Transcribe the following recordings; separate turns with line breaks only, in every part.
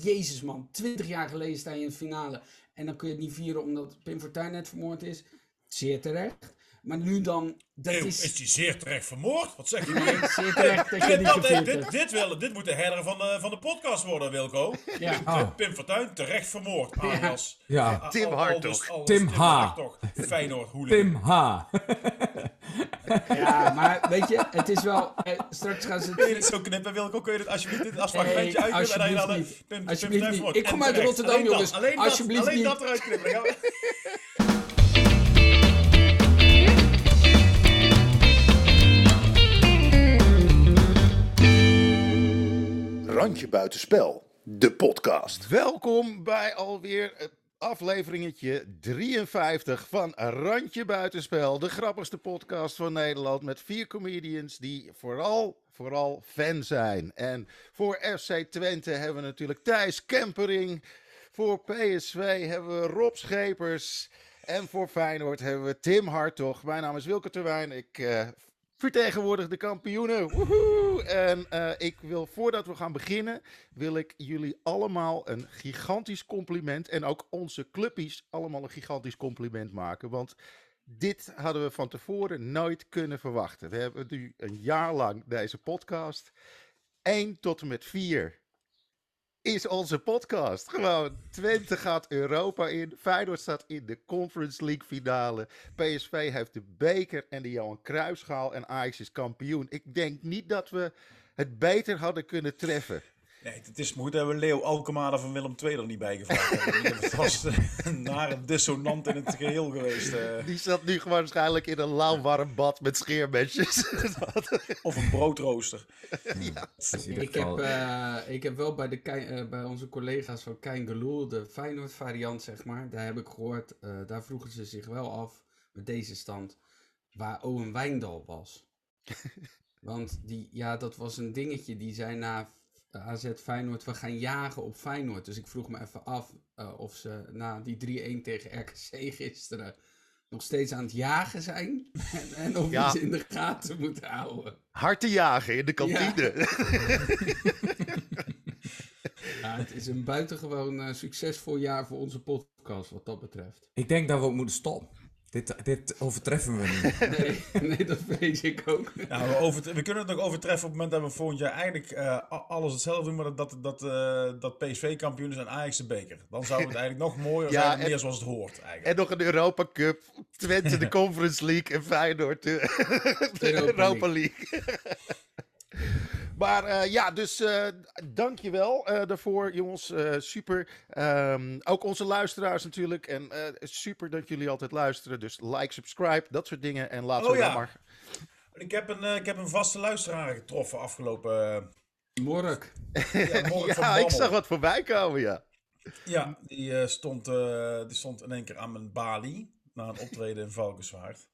Jezus man, 20 jaar geleden sta je in de finale. En dan kun je het niet vieren omdat Pim Fortuyn net vermoord is. Zeer terecht. Maar nu dan, dat
Eeuw,
is...
is die zeer terecht vermoord? Wat zeg je?
Nee, zeer terecht dat je
Dit,
niet
dit, dit, wil, dit moet de herder van de, van de podcast worden, Wilco.
Ja.
Ah.
Pim Fortuyn terecht vermoord, alias.
Ja.
A-
Tim Hartog.
Tim H.
Hartog. Feyenoord hooligan.
Tim H.
ja, maar weet je, het is wel... eh, straks gaan ze...
Kun je dit zo knippen, Wilco? Kun je dit alsjeblieft dit afspraakmomentje
Nee,
uitknippen? En dan je dan
alsjeblieft niet. Ik kom uit. Rotterdam,
Alleen dat,
jongens.
Alleen dat,
Alsjeblieft
alleen
niet.
dat eruit knippen.
Randje Buitenspel, de podcast. Welkom bij alweer het afleveringetje 53 van Randje Buitenspel. De grappigste podcast van Nederland met vier comedians die vooral, vooral fan zijn. En voor FC Twente hebben we natuurlijk Thijs Kempering. Voor PSV hebben we Rob Schepers. En voor Feyenoord hebben we Tim Hartog. Mijn naam is Wilke Terwijn. Ik eh, vertegenwoordig de kampioenen. Woehoe! En eh, ik wil, voordat we gaan beginnen, wil ik jullie allemaal een gigantisch compliment. En ook onze clubpies allemaal een gigantisch compliment maken. Want dit hadden we van tevoren nooit kunnen verwachten. We hebben nu een jaar lang deze podcast. 1 tot en met 4 is onze podcast. Gewoon, Twente gaat Europa in. Feyenoord staat in de Conference League finale. PSV heeft de beker en de Johan Cruijffschaal. En Ajax is kampioen. Ik denk niet dat we het beter hadden kunnen treffen.
Nee, het is maar goed dat we Leo Alkemade van Willem II er niet bij gevraagd hebben. Het was eh, een nare dissonant in het geheel geweest. eh.
Die zat nu gewoon waarschijnlijk in een lauw warm bad met scheermesjes.
Of een broodrooster.
ja.
ieder
Ik heb, eh, ik heb wel bij, de, bij onze collega's van Kein Geloel, de Feyenoord variant zeg maar, daar heb ik gehoord, eh, daar vroegen ze zich wel af met deze stand, waar Owen Wijndal was. Want die, ja, dat was een dingetje, die zei na AZ Feyenoord, we gaan jagen op Feyenoord. Dus ik vroeg me even af eh, of ze na die 3-1 tegen RKC gisteren nog steeds aan het jagen zijn. en, en of
Ja.
in de gaten moeten houden.
Hard te jagen in de kantine.
Ja, het is een buitengewoon eh, succesvol jaar voor onze podcast, wat dat betreft.
Ik denk dat we ook moeten stoppen. Dit, dit overtreffen we niet.
Nee, nee dat vrees ik ook.
Nou, we, kunnen het nog overtreffen op het moment dat we volgend jaar eigenlijk eh, alles hetzelfde doen, maar dat, dat, dat, eh, dat PSV kampioen is en Ajax de beker. Dan zou het eigenlijk nog mooier
Ja,
zijn,
en-
meer zoals het hoort eigenlijk.
En nog een Europa Cup. Twente de Conference League en Feyenoord de, de
Europa
Europa League. Maar eh, ja, dus eh dankjewel eh daarvoor jongens. Eh, super. Ehm, ook onze luisteraars natuurlijk. En eh, super dat jullie altijd luisteren. Dus like, subscribe, dat soort dingen. En laten
Oh
we
ja.
dan maar...
Ik, heb een, ik heb een vaste luisteraar getroffen afgelopen...
Mork.
ja, morgen van
Ja, ik zag wat voorbij komen, ja.
Ja, die, eh, stond, eh, die stond in één keer aan mijn balie. Na een optreden in Valkenswaard.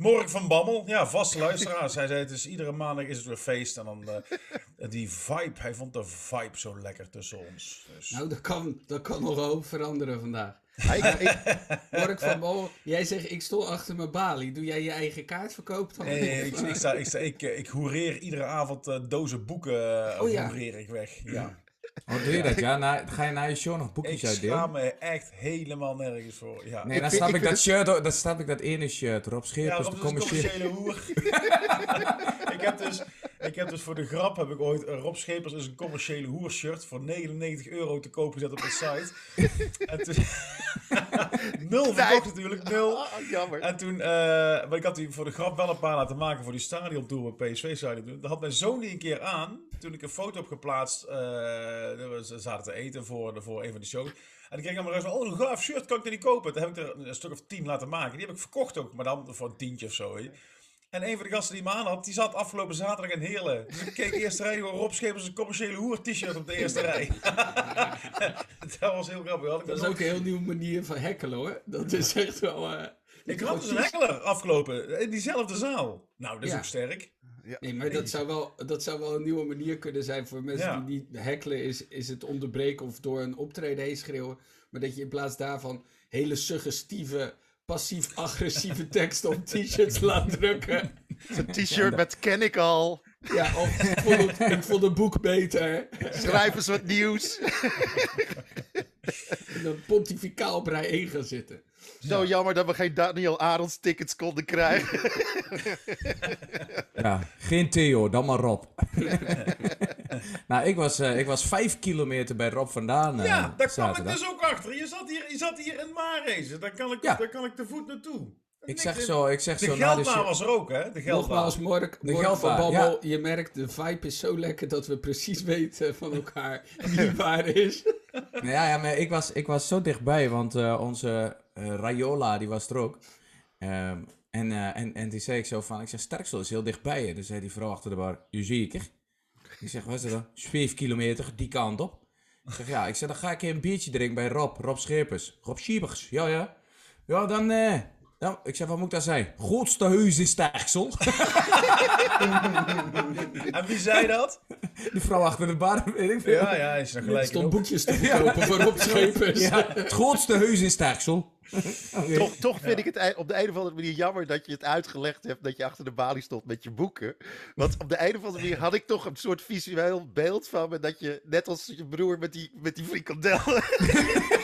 Mork van Bammel, ja, vaste luisteraar. Hij zei, het is iedere maandag is het weer feest. En dan eh, die vibe, hij vond de vibe zo lekker tussen ons. Dus,
Nou, dat kan, dat kan nog hoop veranderen vandaag.
Hij- ik-
Mork van Bol, jij zegt ik stond achter mijn balie. Doe jij je eigen kaartverkoop dan?
Nee, nee, ik, ik, sta, ik, sta, ik, eh, ik hoereer iedere avond eh, dozen boeken eh
Oh ja.
hoereer ik weg. Ja.
Oh, doe je dat? Ja, na, ga je na je show nog
Ik
boekjes
schaam
uitdelen?
me echt helemaal nergens voor. Ja.
Nee, dan snap
ik
ik, dat shirt, dan snap ik dat ene shirt. Rob
Ja,
Scheepers,
Rob
de
is een
commerciële...
commerciële hoer. ik, heb dus, ik heb dus voor de grap heb ik ooit... Rob Schepers is een commerciële hoer shirt voor 99 euro te koop gezet op de site. en toen... nul verkocht natuurlijk, nul.
Ah, jammer.
En toen, eh, maar ik had die voor de grap wel een paar laten maken voor die stadiontour bij PSV stadion doen. Dat had mijn zoon die een keer aan, toen ik een foto heb geplaatst, eh, we zaten te eten voor, voor een van de shows. En ik kreeg allemaal eens van, oh, een gaaf shirt, kan ik er niet kopen? Toen heb ik er een stuk of tien laten maken. Die heb ik verkocht ook, maar dan voor een tientje of zo. En een van de gasten die me aan had, die zat afgelopen zaterdag in Heerlen. Dus ik keek eerste rij, gewoon Rob Schepers een commerciële hoer t-shirt op de eerste rij. dat was heel grappig. Had ik
Dat is
nog-
ook een heel nieuwe manier van hackelen hoor. Dat is echt wel... eh,
Ik had dus een hekkelaar afgelopen, in diezelfde zaal. Nou, dat is
Ja.
ook sterk.
Nee, maar dat zou, wel, dat zou wel een nieuwe manier kunnen zijn voor mensen
Ja.
die niet hackelen. Is, is het onderbreken of door een optreden heen schreeuwen. Maar dat je in plaats daarvan hele suggestieve, passief-agressieve teksten op t-shirts laat drukken.
Een t-shirt met ken ik al.
Ja, of ik vond, het, ik vond het boek beter.
Schrijf eens wat nieuws.
En dan pontificaal op rij 1 gaan zitten.
Zo jammer dat we geen Daniel Arends tickets konden krijgen.
Ja, geen Theo, dan maar Rob. nou, ik was, eh, ik was vijf kilometer bij Rob vandaan. eh,
Ja, daar kwam ik dus ook achter. Je zat hier, je zat hier in Maarrezen. Daar kan ik,
Ja.
daar kan ik te voet naartoe.
Ik zeg
in-
zo, ik zeg
De
zo na de show-
was er ook, hè? De geldbaar.
Nogmaals, Mork,
De
van
geldbaar,
Babbel,
ja.
je merkt, de vibe is zo lekker dat we precies weten van elkaar wie waar is.
Nou ja, ja, maar ik was, ik was zo dichtbij, want eh, onze eh, Rayola, die was er ook. Ehm, en, eh, en, en die zei ik zo van, ik zeg, Sterksel is heel dichtbij je. Dus zei die vrouw achter de bar, je zeker? Ik zeg, wat is dat dan? "Is Vijf kilometer, die kant op. Ik zeg, ja, ik zeg, dan ga ik een biertje drinken bij Rob, Rob Schepers. Rob Schiepers, ja, ja. Ja, dan, eh, ja, ik zeg, wat moet ik daar zijn? Grootste huis in Sterksel.
En wie zei dat?
Die vrouw achter de bar, weet ik veel.
Ja, ja, is er
Er
gelijk
stond
op.
boekjes te verkopen voor opschepers.
Ja, het grootste huis in. Oké.
toch toch vind ik het ei- op de een of andere manier jammer dat je het uitgelegd hebt dat je achter de balie stond met je boeken. Want op de een of andere manier had ik toch een soort visueel beeld van me dat je, net als je broer met die, met die frikandellen.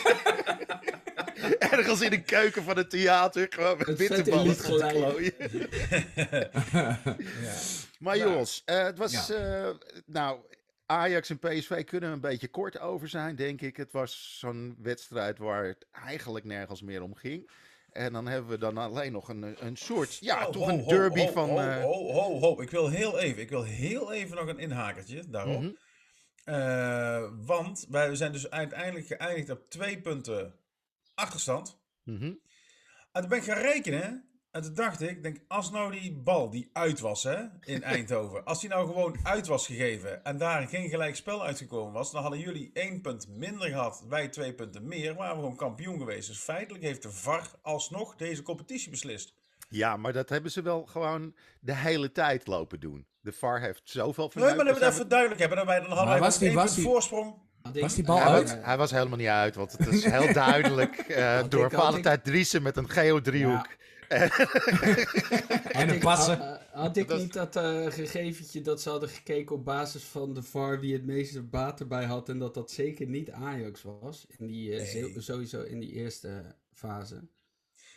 Ergens in de keuken van het theater gewoon met
vet
stond te klooien. Maar
Nou,
jongens, eh, het was.
ja.
eh, nou, Ajax en PSV kunnen een beetje kort over zijn, denk ik. Het was zo'n wedstrijd waar het eigenlijk nergens meer om ging. En dan hebben we dan alleen nog een, een soort. Ja,
Oh,
toch
ho,
een derby
ho,
van.
Ho,
eh,
ho, ho, ho. Ik wil heel even, ik wil heel even nog een inhakertje daarop.
mhm.
Eh, want wij zijn dus uiteindelijk geëindigd op twee punten achterstand.
Mhm.
En toen ben ik gaan rekenen. En toen dacht ik, denk, als nou die bal die uit was hè, in Eindhoven. als die nou gewoon uit was gegeven. En daar geen gelijk spel uitgekomen was. Dan hadden jullie één punt minder gehad. Wij twee punten meer. Waren we gewoon kampioen geweest. Dus feitelijk heeft de VAR alsnog deze competitie beslist.
Ja, maar dat hebben ze wel gewoon de hele tijd lopen doen. De VAR heeft zoveel van.
Nee, maar dat we dat even duidelijk hebben. Dan, wij, dan hadden
Maar
wij
was
nog
die-
één
was
punt
die-
voorsprong.
Was die bal
Hij
uit?
was, hij was helemaal niet uit, want het is heel duidelijk eh,
Had
door Valentijn Driessen met een geodriehoek.
En een passen.
Had, had ik
Dat
niet dat eh, gegeventje dat ze hadden gekeken op basis van de VAR wie het meeste baat erbij had en dat dat zeker niet Ajax was in die, eh,
Nee.
sowieso in die eerste fase.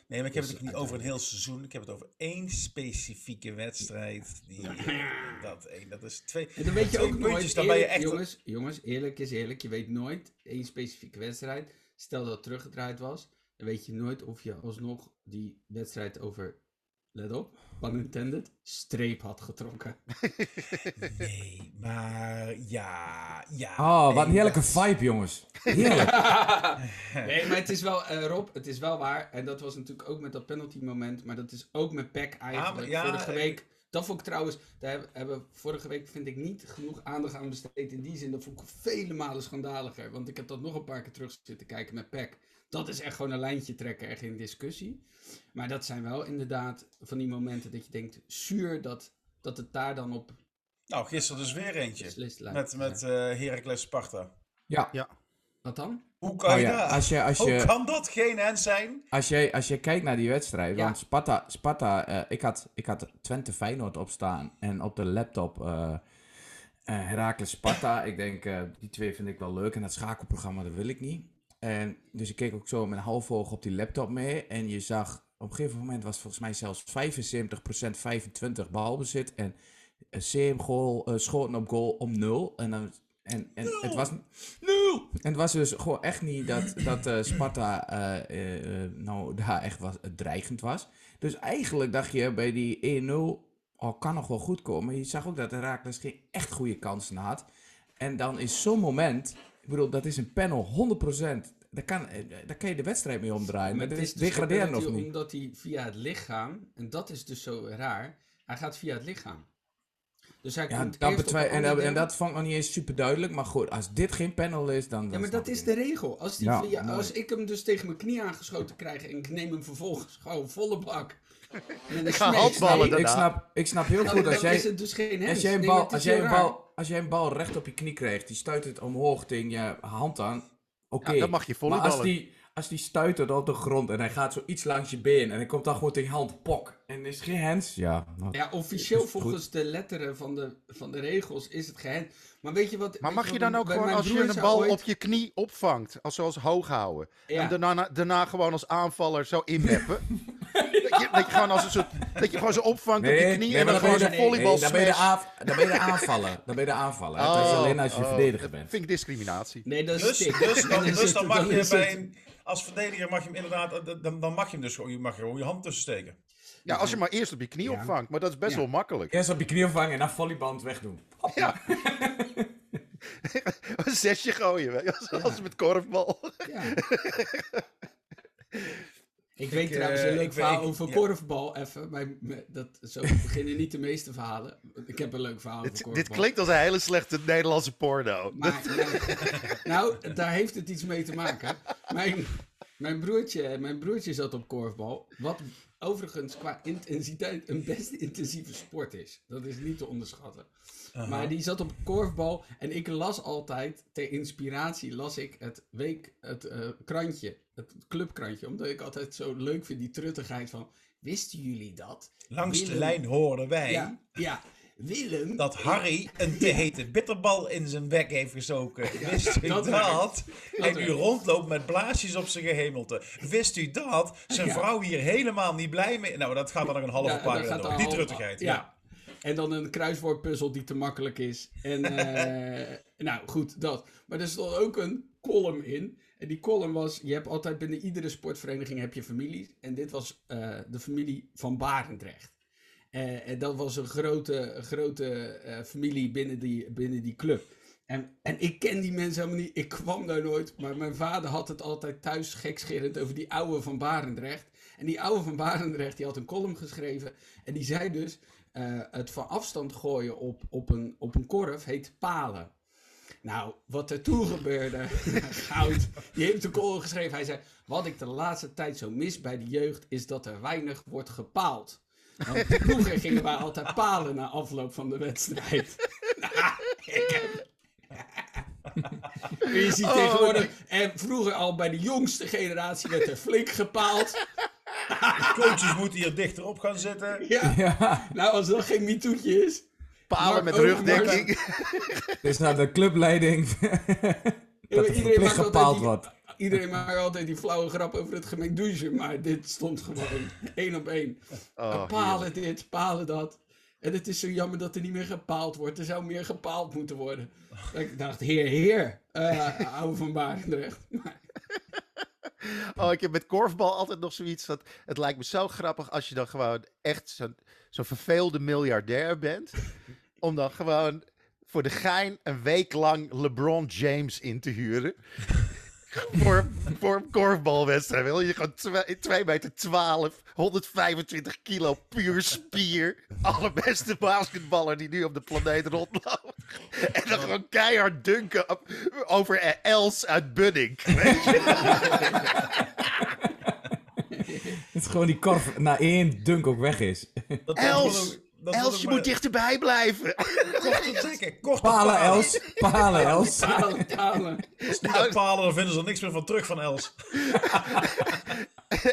Nee, maar ik heb het
Dus
ook niet over een heel seizoen. Ik heb het over één specifieke wedstrijd. Die, dat, één, dat is twee.
En dan weet je ook
puntjes,
nooit,
dan ben je echt...
jongens, jongens, eerlijk is eerlijk, je weet nooit één specifieke wedstrijd. Stel dat het teruggedraaid was, dan weet je nooit of je alsnog die wedstrijd over, let op, pun intended, streep had getrokken.
Nee, maar ja, ja.
Oh, wat een heerlijke
dat-
vibe, jongens. Heerlijk.
nee, maar het is wel, eh, Rob, het is wel waar. En dat was natuurlijk ook met dat penalty moment, maar dat is ook met PEC eigenlijk.
ja,
vorige
ik-
week, dat vond ik trouwens, daar hebben- hebben we vorige week vind ik niet genoeg aandacht aan besteed. In die zin, dat vond ik vele malen schandaliger. Want ik heb dat nog een paar keer terug zitten kijken met PEC. Dat is echt gewoon een lijntje trekken, er geen discussie. Maar dat zijn wel inderdaad van die momenten dat je denkt, zuur dat, dat het daar dan op
Nou, gisteren dus weer eentje. Met, met eh Heracles Sparta.
Ja,
Wat dan?
Hoe kan
oh
je
ja,
dat?
als je, als
Hoe
je,
kan dat geen hens zijn?
als je, als je kijkt naar die wedstrijd,
Ja.
want Sparta, Sparta eh, ik, had, ik had Twente Feyenoord opstaan en op de laptop eh eh Heracles Sparta. Ik denk, eh, die twee vind ik wel leuk en dat schakelprogramma, dat wil ik niet. En dus ik keek ook zo met een half oog op die laptop mee en je zag, op een gegeven moment was volgens mij zelfs 75% 25 balbezit en een CM goal, eh, schoten op goal om 0 en dan en, en het was nul. En het was dus gewoon echt niet dat, dat eh, Sparta eh, nou daar echt was, dreigend was. Dus eigenlijk dacht je bij die 1-0, oh, kan nog wel goed komen. Je zag ook dat Herakles geen echt goede kansen had. En dan is zo'n moment, bedoel, dat is een panel 100%. Daar kan, eh, daar kan je de wedstrijd mee omdraaien. Maar
het
dat is
dus
degraderen
hij-
niet.
Omdat hij via het lichaam, en dat is dus zo raar, hij gaat via het lichaam. Dus hij
Ja,
komt
dat betwij- en, en
deel.
dat vond ik nog niet eens super duidelijk. Maar goed, als dit geen panel is, dan.
Ja, maar dat is de regel. Als, die
Ja,
via,
mooi.
als ik hem dus tegen mijn knie aangeschoten krijg en ik neem hem vervolgens gewoon volle bak. En
Ik ga handballen
niet. ik, snap, ik snap heel goed als jij.
is het dus geen.
Als jij, een
Nee,
bal, als, jij een bal, als jij een bal recht op je knie krijgt, die stuit het omhoog tegen je hand aan. Oké.
Ja, dan mag je
Maar als die, als die stuitert op de grond en hij gaat zo iets langs je been en hij komt dan gewoon tegen hand, pok. En is het geen hands? Ja. nou,
Ja, officieel
goed.
volgens de letteren van de, van de regels is het gehand. Maar weet je wat...
Maar mag je dan ook gewoon als je een bal
ooit-
op je knie opvangt, als zoals hoog houden,
Ja.
en daarna, daarna gewoon als aanvaller zo inmeppen? dat, je, dat je gewoon als een soort, dat je gewoon zo opvangt op je knie en dan gewoon zo'n
je-
volleybal
nee, dan ben je de Dan ben je de aanvallen. Dan ben je de aanvallen. Het is
Oh,
alleen als je
oh,
verdediger
dat
bent.
vind ik discriminatie.
Nee, dat is
Dus, dus, dan, dus dan mag je bij een, als verdediger mag je hem inderdaad, eh, dan, dan mag je hem dus gewoon, je mag gewoon je hand tussen steken.
Ja, als je maar eerst op je knie
Ja.
opvangt, maar dat is best
Ja.
wel makkelijk.
Eerst op je knie opvangen en dan volleyband wegdoen.
Ja. een zesje gooien, als, als met korfbal.
Ja. Ik weet
Ik,
trouwens
eh,
een leuk
weet-
verhaal
ik-
over
ja.
korfbal even. Maar dat, zo beginnen niet de meeste verhalen. Ik heb een leuk verhaal over
Dit,
korfbal.
dit klinkt als een hele slechte Nederlandse porno.
Maar, nou, nou, daar heeft het iets mee te maken. Mijn, mijn, broertje, mijn broertje zat op korfbal. Wat overigens qua intensiteit een best intensieve sport is. Dat is niet te onderschatten. Maar die zat op korfbal en ik las altijd, ter inspiratie, las ik het week, het eh, krantje, het clubkrantje. Omdat ik altijd zo leuk vind, die truttigheid van, wisten jullie dat?
Langs de
Willem-
lijn hoorden wij
Ja, ja. Willem...
dat Harry een te hete bitterbal in zijn bek heeft gestoken. Wist u
dat.
En u rondloopt met blaasjes op zijn gehemelte. Wist u dat? Zijn vrouw hier helemaal niet blij mee... Nou, dat gaat dan nog een halve pagina
gaat
door. Die truttigheid,
ja. En dan een kruiswoordpuzzel die te makkelijk is. En eh, nou goed, dat. Maar er stond ook een column in. En die column was, je hebt altijd binnen iedere sportvereniging heb je families. En dit was eh, de familie van Barendrecht. Eh, en dat was een grote, grote eh, familie binnen die, binnen die club. En, en ik ken die mensen helemaal niet. Ik kwam daar nooit. Maar mijn vader had het altijd thuis gekscherend over die oude van Barendrecht. En die oude van Barendrecht die had een column geschreven. En die zei dus: eh, het van afstand gooien op, op, een, op een korf heet palen. Nou, wat er toen gebeurde, goud. Die heeft een column geschreven. Hij zei: Wat ik de laatste tijd zo mis bij de jeugd is dat er weinig wordt gepaald. Want vroeger gingen wij altijd palen na afloop van de wedstrijd. Nou, ik heb... Je ziet
Oh,
tegenwoordig, en vroeger al bij de jongste generatie werd er flink gepaald.
Coaches moeten hier dichterop gaan zitten.
Ja.
Ja,
Nou, als dat geen mitoetje is.
Palen
Mark
met rugdekking.
dit is nou de clubleiding dat er verplicht
maakt
gepaald wordt.
Iedereen maakt altijd die flauwe grap over het gemengd. Maar dit stond gewoon één op één.
Oh,
palen dit, palen dat. En het is zo jammer dat er niet meer gepaald wordt. Er zou meer gepaald moeten worden. Dat Ik dacht, heer, heer. eh oude van Barendrecht. Maar-
Oh, ik heb met korfbal altijd nog zoiets dat het lijkt me zo grappig als je dan gewoon echt zo'n zo'n verveelde miljardair bent. om dan gewoon voor de gein een week lang LeBron James in te huren. Voor, voor een korfbalwedstrijd. Wil je gewoon 2 meter 12, 125 kilo puur spier. Allerbeste basketballer die nu op de planeet rondloopt. En dan gewoon keihard dunken op- over Els uit Bunnik. Weet je?
Het is gewoon die korf na één dunk ook weg is.
Dat,
Els,
dat
Els, je moet dichterbij blijven.
Korte trekken, korte
Palen,
palen.
Els. Palen, Els.
Palen, palen.
Als die dat palen, dan vinden ze er niks meer van terug van Els.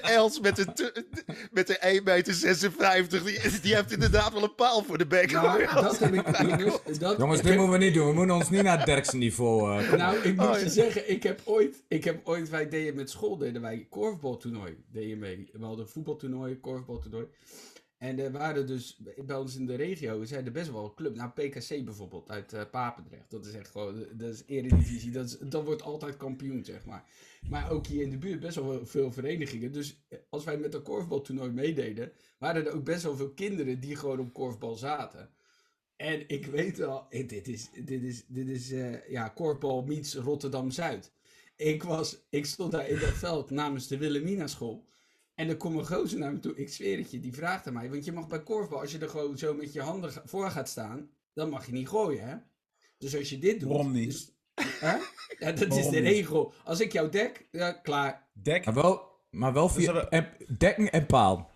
Els met een, t- met een 1 meter 56, die, die heeft inderdaad wel een paal voor de bek.
Nou,
hoor.
dat heb ik, jongens, dat,
Jongens, dit moeten we niet doen. We moeten ons niet naar het Derksen niveau... eh, kom
Nou, ik moet
Oh,
je
ja.
zeggen, ik heb ooit, ik heb ooit, wij deden met school, deden wij korfbaltoernooi, deden mee. We hadden voetbaltoernooi, korfbaltoernooi. En er waren dus, bij ons in de regio, zijn er best wel club. Nou, PKC bijvoorbeeld, uit eh, Papendrecht. Dat is echt gewoon, dat is eredivisie. Dat, is, dat wordt altijd kampioen, zeg maar. Maar ook hier in de buurt best wel veel verenigingen. Dus eh, als wij met een korfbaltoernooi meededen, waren er ook best wel veel kinderen die gewoon op korfbal zaten. En ik weet wel, eh, dit is, dit is, dit is eh, ja, korfbal meets Rotterdam-Zuid. Ik, was, ik stond daar in dat veld namens de Wilhelmina school. En er komt een gozer naar me toe, ik zweer het je, die vraagt aan mij. Want je mag bij korfbal, als je er gewoon zo met je handen voor gaat staan, dan mag je niet gooien, hè? Dus als je dit doet...
Waarom niet?
dus- hè? Ja, dat is de
niet?
regel. Als ik jou dek, ja, klaar.
Dek.
Maar wel, maar wel via en- dekken en paal.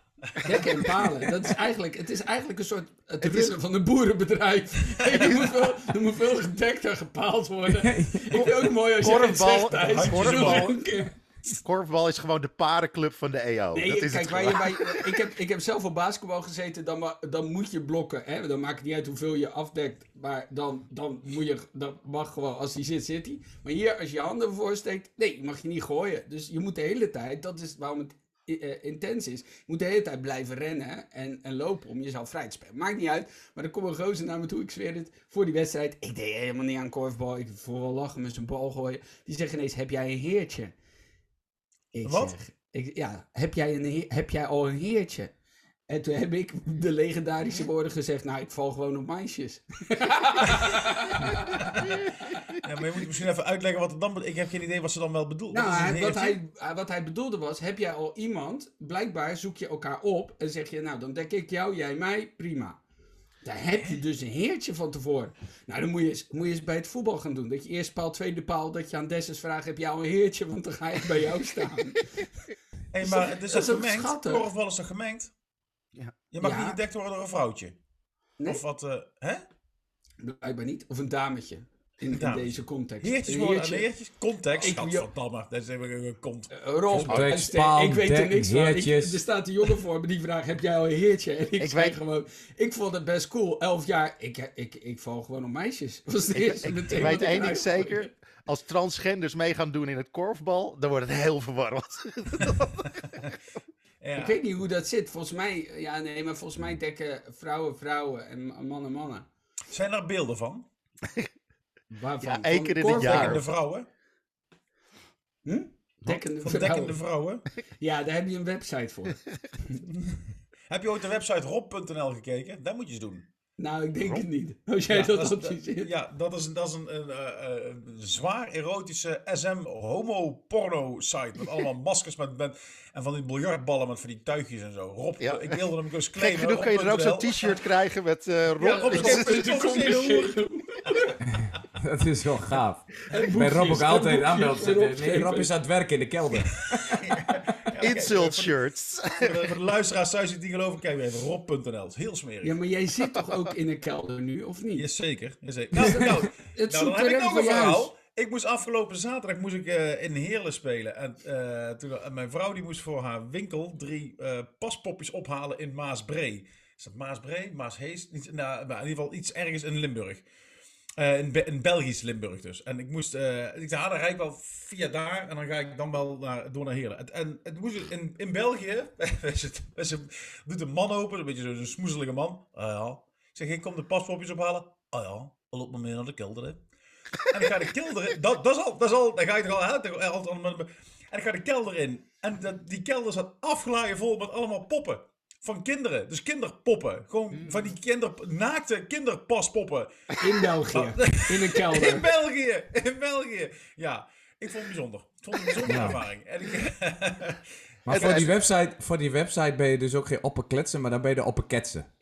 Dekken en palen. Dat is eigenlijk, het is eigenlijk een soort het van een boerenbedrijf. er, moet veel, er moet veel gedekt en gepaald worden. Ik vind het ook mooi als je het
Korfbal,
zegt, Thijs.
Korfbal is gewoon de parenclub van de EO.
Nee,
dat is
kijk,
het
waar je
gewoon.
bij, ik, heb, ik heb zelf op basketbal gezeten, dan, dan moet je blokken. Hè? Dan maakt het niet uit hoeveel je afdekt, maar dan, dan, moet je, dan mag gewoon, als die zit, zit hij. Maar hier, als je je handen ervoor steekt, nee, mag je niet gooien. Dus je moet de hele tijd, dat is waarom het eh, intens is, je moet de hele tijd blijven rennen en, en lopen om jezelf vrij te spelen. Maakt niet uit, maar dan komt een gozer naar me toe, ik zweer het, voor die wedstrijd. Ik deed helemaal niet aan korfbal, ik voel wel lachen met zijn bal gooien. Die zegt ineens, heb jij een heertje? Ik
Wat?
zeg, ik, ja, heb jij, een, he- heb jij al een heertje? En toen heb ik de legendarische woorden gezegd, nou, ik val gewoon op meisjes.
Ja, maar je moet misschien even uitleggen wat het dan... Ik heb geen idee wat ze dan wel bedoelt.
Nou,
Wat
hij- wat, hij, wat hij bedoelde was, heb jij al iemand, blijkbaar zoek je elkaar op en zeg je, nou, dan dek ik jou, jij mij, prima. Daar heb je dus een heertje van tevoren. Nou, dan moet je, eens- moet je eens bij het voetbal gaan doen. Dat je eerst paal, tweede paal, dat je aan Dessus vraagt, heb jij al een heertje, want dan ga ik bij jou staan.
Hey, maar het is
dat
toch
is
gemengd?
schattig?
Korfbal is toch gemengd?
Ja.
Je mag
Ja.
niet gedekt worden door een vrouwtje.
Nee,
Of wat, eh, hè?
blijkbaar niet. Of een dametje. In, in
Dametje.
deze context.
Heertjes worden,
heertje.
heertjes, context,
Ik-
gadverdamme. Dat is even een kont.
Eh, Rob,
Context,
Steve,
paal,
ik weet er niks van. Ik, er staat een jongen voor me die vraagt, heb jij al een heertje? En ik,
weet-
gewoon, ik vond het best cool. Elf jaar, ik, ik, ik val gewoon op meisjes. Was de
Ik,
eerste
ik-
meteen
ik
wat
weet één ding zeker. Als transgenders mee gaan doen in het korfbal, dan wordt het heel verwarrend.
Ja.
Ik weet niet hoe dat zit. Volgens mij, ja nee, maar volgens mij dekken vrouwen vrouwen en mannen mannen.
Zijn er beelden van?
Waarvan?
Ja, één
Van
keer in het
korfbal?
jaar.
Dekkende vrouwen?
Hm? Dekkende
Van
vrouwen.
dekkende vrouwen?
Ja, daar heb je een website voor.
Heb je ooit de website rob.nl gekeken? Dat moet je eens doen.
nou, ik denk het niet. Als jij
Ja,
dat,
ja, dat is, dat is een, een, eh, eh, een zwaar erotische SM homo-porno site. Met allemaal maskers met, met, en van die biljartballen met van die tuigjes en zo. Rob,
Ja.
ik wilde hem dus
Gek
claimen.
genoeg kun je er ook zo'n t-shirt krijgen met eh Rob.
Ja, Rob is
is-
is.
Dat is wel gaaf. Bij Rob ook altijd aanbeld. Nee, Rob is aan het werken in de kelder.
Insult shirts.
Voor de, voor de luisteraars thuis die het niet geloven, kijk even rob.nl. Is heel smerig.
Ja, maar jij zit toch ook in een kelder nu, of niet?
Jazeker. jazeker. Nou, nou,
Het
nou, dan heb ik nog een verhaal. Ik moest afgelopen zaterdag moest ik, eh, in Heerlen spelen. En, eh, toen, en mijn vrouw die moest voor haar winkel drie eh, paspopjes ophalen in Maasbree. Is dat Maasbree? Maashees? Niet, nou, maar in ieder geval iets ergens in Limburg. Eh, in, in Belgisch Limburg dus. En ik moest, eh, ik dacht, ah, dan rijd ik wel via daar en dan ga ik dan wel naar, door naar Heerlen. En, het moest dus in, in België, het- doet een man open, een beetje zo'n smoezelige man. Ah ja. Ik zeg, ik kom de paspopjes ophalen. Ah ja, dan loop maar mee naar de kelder. En ik ga de kelder. Dat, dat, is al, dat is al, dan ga je al uit. al- al- al- En ik ga de kelder in. En die kelder zat afgelaaien vol met allemaal poppen. Van kinderen. Dus kinderpoppen. Gewoon van die kinder, naakte kinderpaspoppen.
In België. In een
In
kelder.
België. In België. Ja, ik vond het bijzonder. Ik vond het een bijzondere
Ja.
ervaring. En ik,
Maar voor die, website, voor die website ben je dus ook geen opperkletsen, maar dan ben je de opperketsen.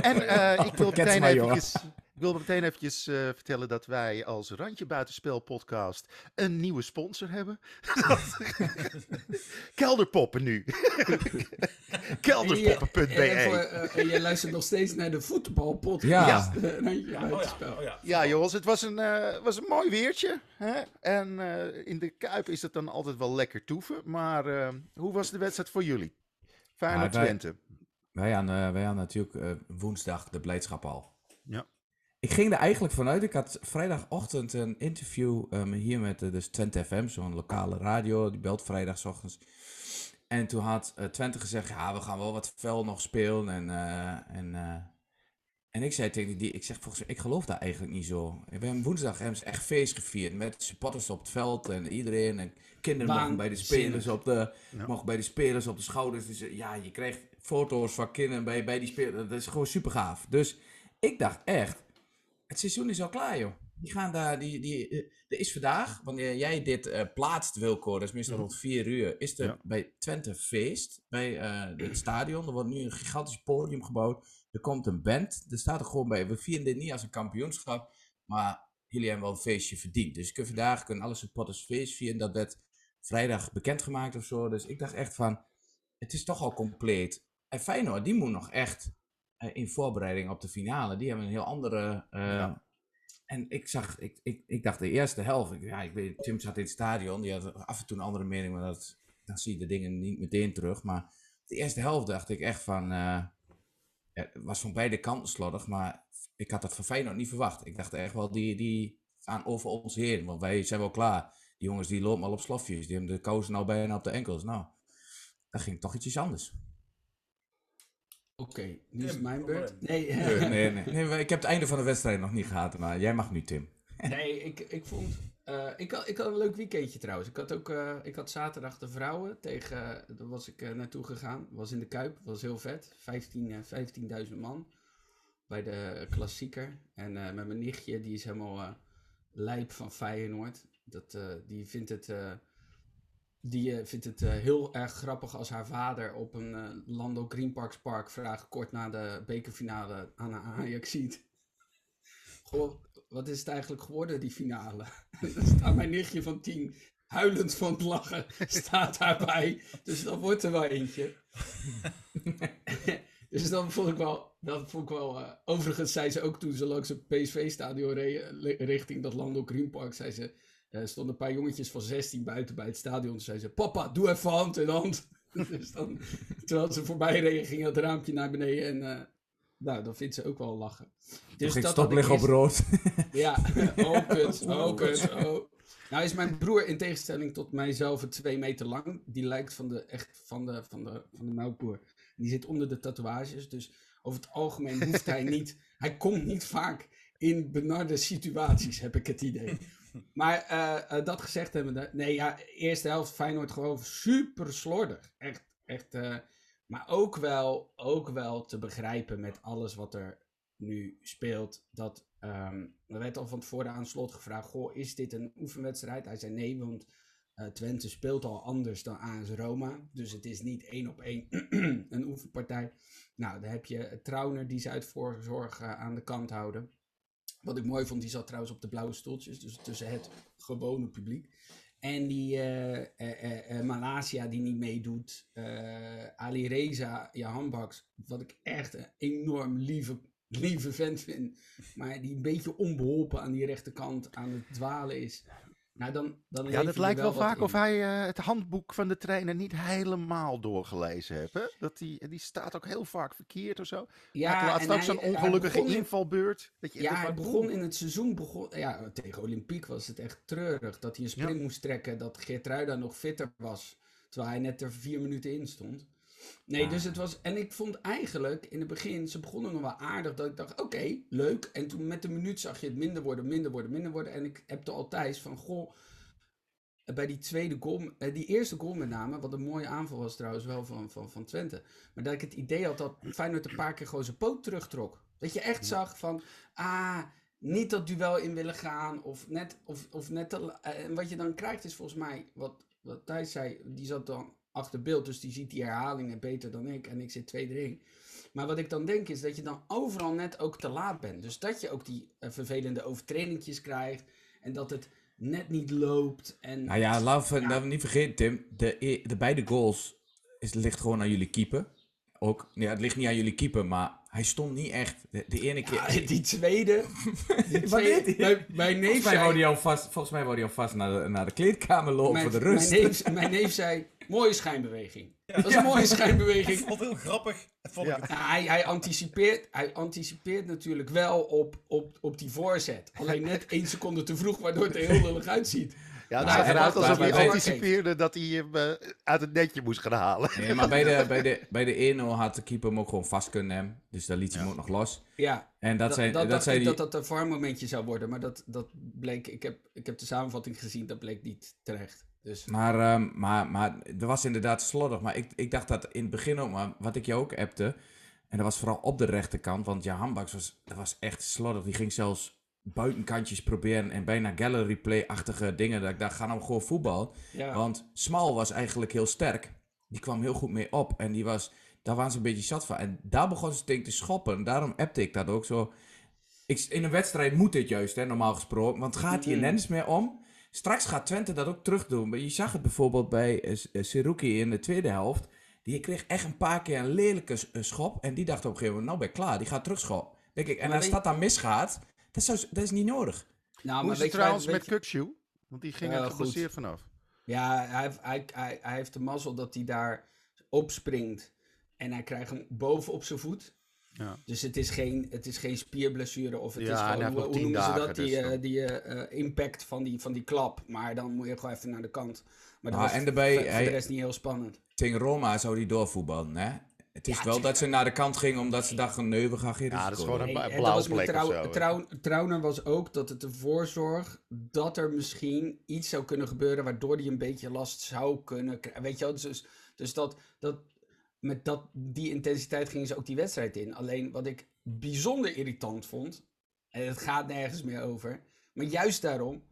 En eh, ik wil meteen eventjes, ik wil meteen eventjes eh, vertellen dat wij als Randje Buitenspel podcast een nieuwe sponsor hebben. Kelderpoppen nu. Kelderpoppen.be.
En, eh, en jij luistert nog steeds naar de voetbalpodcast.
Ja.
Randje
Oh
Buitenspel.
ja, oh ja.
Ja, jongens, het was een, eh, was een mooi weertje. Hè? En eh, in de Kuip is het dan altijd wel lekker toeven. Maar eh, hoe was de wedstrijd voor jullie? Feyenoord
wij-
Twente.
Wij hadden, eh, wij hadden natuurlijk eh, woensdag de blijdschap al. Ik ging er eigenlijk vanuit. Ik had vrijdagochtend een interview ehm, hier met uh, dus Twente FM, zo'n lokale radio. Die belt vrijdagochtends. En toen had eh, Twente gezegd, ja, we gaan wel wat fel nog spelen. En, eh, en, eh, en ik zei tegen die, ik zeg volgens mij, ik geloof daar eigenlijk niet zo. We hebben woensdag hebben ze echt feest gevierd met supporters op het veld en iedereen. En kinderen mochten bij de spelers op de,
Ja.
mochten bij de spelers op de schouders. Dus eh, ja, je krijgt foto's van kinderen bij, bij die spelers. Dat is gewoon super gaaf. Dus ik dacht echt, het seizoen is al klaar, joh. Die gaan daar, die, die, eh, er is vandaag, wanneer jij dit eh, plaatst, Wilco, dat is meestal rond 4 uur, is er
Ja.
bij Twente feest, bij eh, het stadion. Er wordt nu een gigantisch podium gebouwd. Er komt een band, er staat er gewoon bij. We vieren dit niet als een kampioenschap, maar jullie hebben wel een feestje verdiend. Dus je kunt vandaag kunnen alle supporters feest vieren. Dat werd vrijdag bekendgemaakt of zo. Dus ik dacht echt van, het is toch al compleet. En Feyenoord, die moet nog echt in voorbereiding op de finale. Die hebben een heel andere. eh,
Ja.
en ik zag, ik, ik, ik dacht de eerste helft, ik- ja, ik weet, Tim zat in het stadion, die had af en toe een andere mening, maar dat, dan zie je de dingen niet meteen terug. Maar de eerste helft dacht ik echt van, eh, ja, het was van beide kanten slordig, maar ik had dat van Feyenoord niet verwacht. Ik dacht echt wel, die, die gaan over ons heen, want wij zijn wel klaar. Die jongens die lopen al op slofjes, die hebben de kousen nou bijna op de enkels. Nou, dat ging toch ietsjes anders.
Oké, nu is mijn beurt. Nee,
Nee, nee, nee. nee, ik heb het einde van de wedstrijd nog niet gehad, maar jij mag nu, Tim.
nee ik, ik vond... eh, ik, had, ik had een leuk weekendje trouwens. Ik had ook eh, ik had zaterdag de vrouwen tegen... Daar was ik eh, naartoe gegaan. Was in de Kuip. Was heel vet. 15, eh, 15.000 man. Bij de klassieker. En eh, met mijn nichtje, die is helemaal eh lijp van Feyenoord. Dat, eh, die vindt het... die eh, vindt het eh, heel erg grappig als haar vader op een eh, Lando Green Parks Park vraagt kort na de bekerfinale aan Ajax ziet. Goh, wat is het eigenlijk geworden, die finale? Dan staat mijn nichtje van tien huilend van het lachen, staat daarbij. Dus dat wordt er wel eentje. dus dan vond ik wel, dat vond ik wel overigens zei ze ook toen ze langs het PSV-stadion li- richting dat Lando Green Park, zei ze, er stonden een paar jongetjes van 16 buiten bij het stadion. Toen zei ze, papa, doe even hand in hand. dus dan, terwijl ze voorbij reden, ging het raampje naar beneden en... eh, nou, dan vindt ze ook wel lachen.
Dus ik
dat
liggen op rood.
ja, oh kut, oh kut, oh. Nou is mijn broer in tegenstelling tot mijzelf twee meter lang. Die lijkt van de, echt van de, van de, van de melkboer. Die zit onder de tatoeages, dus over het algemeen hoeft hij niet... Hij komt niet vaak in benarde situaties, heb ik het idee. Maar eh, eh, dat gezegd hebben, nee ja, eerste helft Feyenoord gewoon super slordig. Echt, echt. eh, maar ook wel, ook wel te begrijpen met alles wat er nu speelt. Dat ehm, er werd al van tevoren aan slot gevraagd: Goh, is dit een oefenwedstrijd? Hij zei nee, want eh, Twente speelt al anders dan AS Roma. Dus het is niet één op één een oefenpartij. Nou, dan heb je Trauner die ze uit voorzorg aan de kant houden. Wat ik mooi vond, die zat trouwens op de blauwe stoeltjes, dus tussen het gewone publiek. En die eh, Malasia die niet meedoet. Ali Reza, ja, handbaks. Wat ik echt een enorm lieve, lieve vent vind. Maar die een beetje onbeholpen aan die rechterkant aan het dwalen is. Nou, dan, dan
Ja, dat lijkt wel vaak
in.
of hij eh, het handboek van de trainer niet helemaal doorgelezen heeft. Hè? Dat die, die staat ook heel vaak verkeerd of zo. Ja, laatst
en
ook zo'n ongelukkige
begon
invalbeurt. Dat je
Ja, hij begon in het seizoen, begon, ja, tegen Olympiek was het echt treurig. Dat hij een sprint
Ja.
moest trekken, dat Geertruida nog fitter was. Terwijl hij net er vier minuten in stond. Nee, dus het was, en ik vond eigenlijk in het begin, ze begonnen nog wel aardig, dat ik dacht, oké, leuk. En toen met de minuut zag je het minder worden, minder worden, minder worden. En ik heb al Thijs van, goh, bij die tweede goal, eh, die eerste goal met name, wat een mooie aanval was trouwens wel van, van, van Twente. Maar dat ik het idee had dat Feyenoord een paar keer gewoon zijn poot terugtrok. Dat je echt zag van, ah, niet dat duel in willen gaan. Of net, of, of net te eh, En wat je dan krijgt is volgens mij, wat, wat Thijs zei, die zat dan achter beeld. Dus die ziet die herhalingen beter dan ik. En ik zit twee erin. Maar wat ik dan denk is dat je dan overal net ook te laat bent. Dus dat je ook die eh, vervelende overtredingjes krijgt. En dat het net niet loopt. En
Nou ja, laten we,
Ja.
laten we niet vergeten, Tim. De, e- de beide goals is, ligt gewoon aan jullie keeper. Ook, ja, het ligt niet aan jullie keeper, maar hij stond niet echt. De, de ene keer.
Ja, die tweede. Die
Wat
tweede
deed hij?
mijn, mijn neef
volgens, mij
zei,
wou hij al vast, volgens mij wou hij al vast naar de, naar de kleedkamer lopen
mijn,
voor de rust.
Mijn neef, mijn neef zei, mooie schijnbeweging. Dat is een mooie
Ik
schijnbeweging.
vond het heel grappig. Vond
Ja.
ik het.
Ja, hij, hij, anticipeert, hij anticipeert natuurlijk wel op, op, op die voorzet. Alleen net één seconde te vroeg, waardoor het er heel lullig uitziet.
Ja, het
Nou, en
eruit
dat-
alsof hij anticipeerde dat hij hem eh, uit het netje moest gaan halen.
Nee, maar bij de, bij de, bij de 1-0 had de keeper hem ook gewoon vast kunnen nemen. Dus daar liet hij hem ook nog los.
Ja,
En dat,
dat,
zei,
dat,
dat,
dacht
zei
ik
die...
dat dat een VAR-momentje zou worden. Maar dat, dat bleek, ik heb, ik heb de samenvatting gezien, dat bleek niet terecht. Dus
Maar, ehm, maar, maar er was inderdaad slordig. Maar ik, ik dacht dat in het begin ook, maar wat ik jou ook appte. En dat was vooral op de rechterkant. Want ja, handbaks was, dat was echt slordig. Die ging zelfs buitenkantjes proberen. En bijna gallery play-achtige dingen. Dat ik dacht, ga nou gewoon voetbal.
ja,
Want Smal was eigenlijk heel sterk. Die kwam heel goed mee op. En die was, daar waren ze een beetje zat van. En daar begon ze tegen te schoppen. Daarom appte ik dat ook zo. Ik, in een wedstrijd moet dit juist, hè, normaal gesproken. Want gaat hier nergens meer om. Straks gaat Twente dat ook terug doen. Maar je zag het bijvoorbeeld bij uh, Seruki in de tweede helft. Die kreeg echt een paar keer een lelijke eh, schop. En die dacht op een gegeven moment, nou ben ik klaar. Die gaat terugschoppen. Denk ik. En
Maar
als dat dan misgaat, Dat, zou, dat is niet nodig.
Nou,
Hoe is het trouwens met Kukshoe? Want die ging
Ja,
er
goed.
geblesseerd vanaf.
Ja, hij, heeft- hij, hij, hij heeft de mazzel dat hij daar opspringt. En hij krijgt hem boven op zijn voet.
Ja.
Dus het is geen, het is geen spierblessure of het
Ja,
is gewoon, hoe, noemen ze dat, die,
dus
eh, die eh, eh, impact van die, van die klap. Maar dan moet je gewoon even naar de kant. Maar dat
Ah,
was
en daarbij,
voor, de rest niet heel spannend.
Tegen Roma zou die doorvoetballen, hè? Het is
Ja,
wel dat ze naar de kant gingen omdat ze dachten, nee, we gaan geen
Ja, dat is gewoon een
en dat was
of
trouw, trouw, was ook dat het ervoor zorgt dat er misschien iets zou kunnen gebeuren waardoor hij een beetje last zou kunnen krijgen. Weet je wel, dus, dus dat, dat, met dat, die intensiteit gingen ze ook die wedstrijd in. Alleen wat ik bijzonder irritant vond, en het gaat nergens meer over, maar juist daarom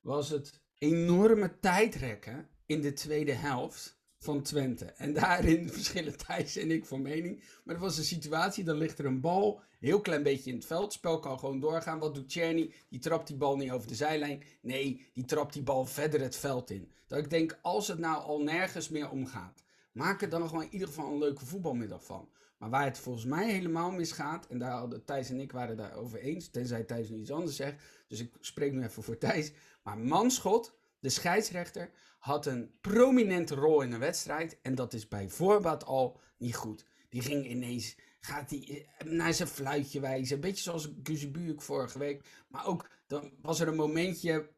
was het enorme tijdrekken in de tweede helft van Twente. En daarin verschillen Thijs en ik van mening. Maar er was een situatie, dan ligt er een bal, heel klein beetje in het veld. Het spel kan gewoon doorgaan. Wat doet Czerny? Die trapt die bal niet over de zijlijn. Nee, die trapt die bal verder het veld in. Dat ik denk, als het nou al nergens meer om gaat, maak er dan gewoon in ieder geval een leuke voetbalmiddag van. Maar waar het volgens mij helemaal misgaat, en daar hadden Thijs en ik waren daar over eens, tenzij Thijs nu iets anders zegt, dus ik spreek nu even voor Thijs. Maar Manschot, de scheidsrechter, had een prominente rol in de wedstrijd en dat is bij voorbaat al niet goed. Die ging ineens, gaat hij naar zijn fluitje wijzen, een beetje zoals Guzebuurk vorige week. Maar ook, dan was er een momentje,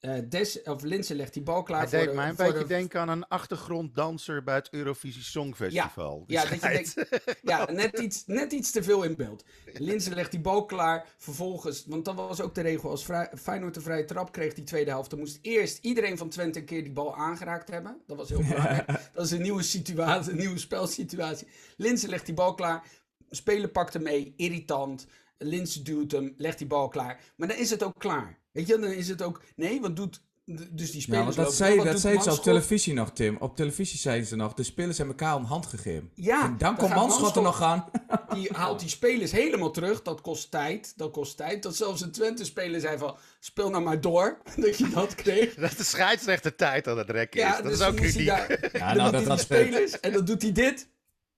eh Des, of Linsen legt die bal klaar
Hij
voor
deed
de,
mij een beetje
de-
denken aan een achtergronddanser bij het Eurovisie Songfestival. Die
Ja, dat je denkt, ja net, iets, net iets te veel in beeld. Linzen legt die bal klaar. Vervolgens, want dat was ook de regel. Als vrij, Feyenoord een vrije trap kreeg die tweede helft. Dan moest eerst iedereen van Twente een keer die bal aangeraakt hebben. Dat was heel belangrijk. Dat is een nieuwe situatie, een nieuwe spelsituatie. Linzen legt die bal klaar. Speler pakt hem mee. Irritant. Linzen duwt hem. Legt die bal klaar. Maar dan is het ook klaar. Weet je, dan is het ook... Nee, wat doet... Dus die spelers...
Ja, want dat
lopen
zei, dat zei ze op televisie nog, Tim. Op televisie zeiden ze nog, de spelers hebben elkaar een hand gegeven.
Ja,
en dan komt Manschot er nog aan.
die haalt die spelers helemaal terug. Dat kost tijd. Dat kost tijd. Dat zelfs een Twente-speler zei van... Speel nou maar door. Dat je dat kreeg.
Dat de scheidsrechter tijd aan het rekken is.
Ja,
dat
dus
is
dan
ook uniek.
daar-
Ja, nou, dat, dat
die spelers. En dan doet hij dit.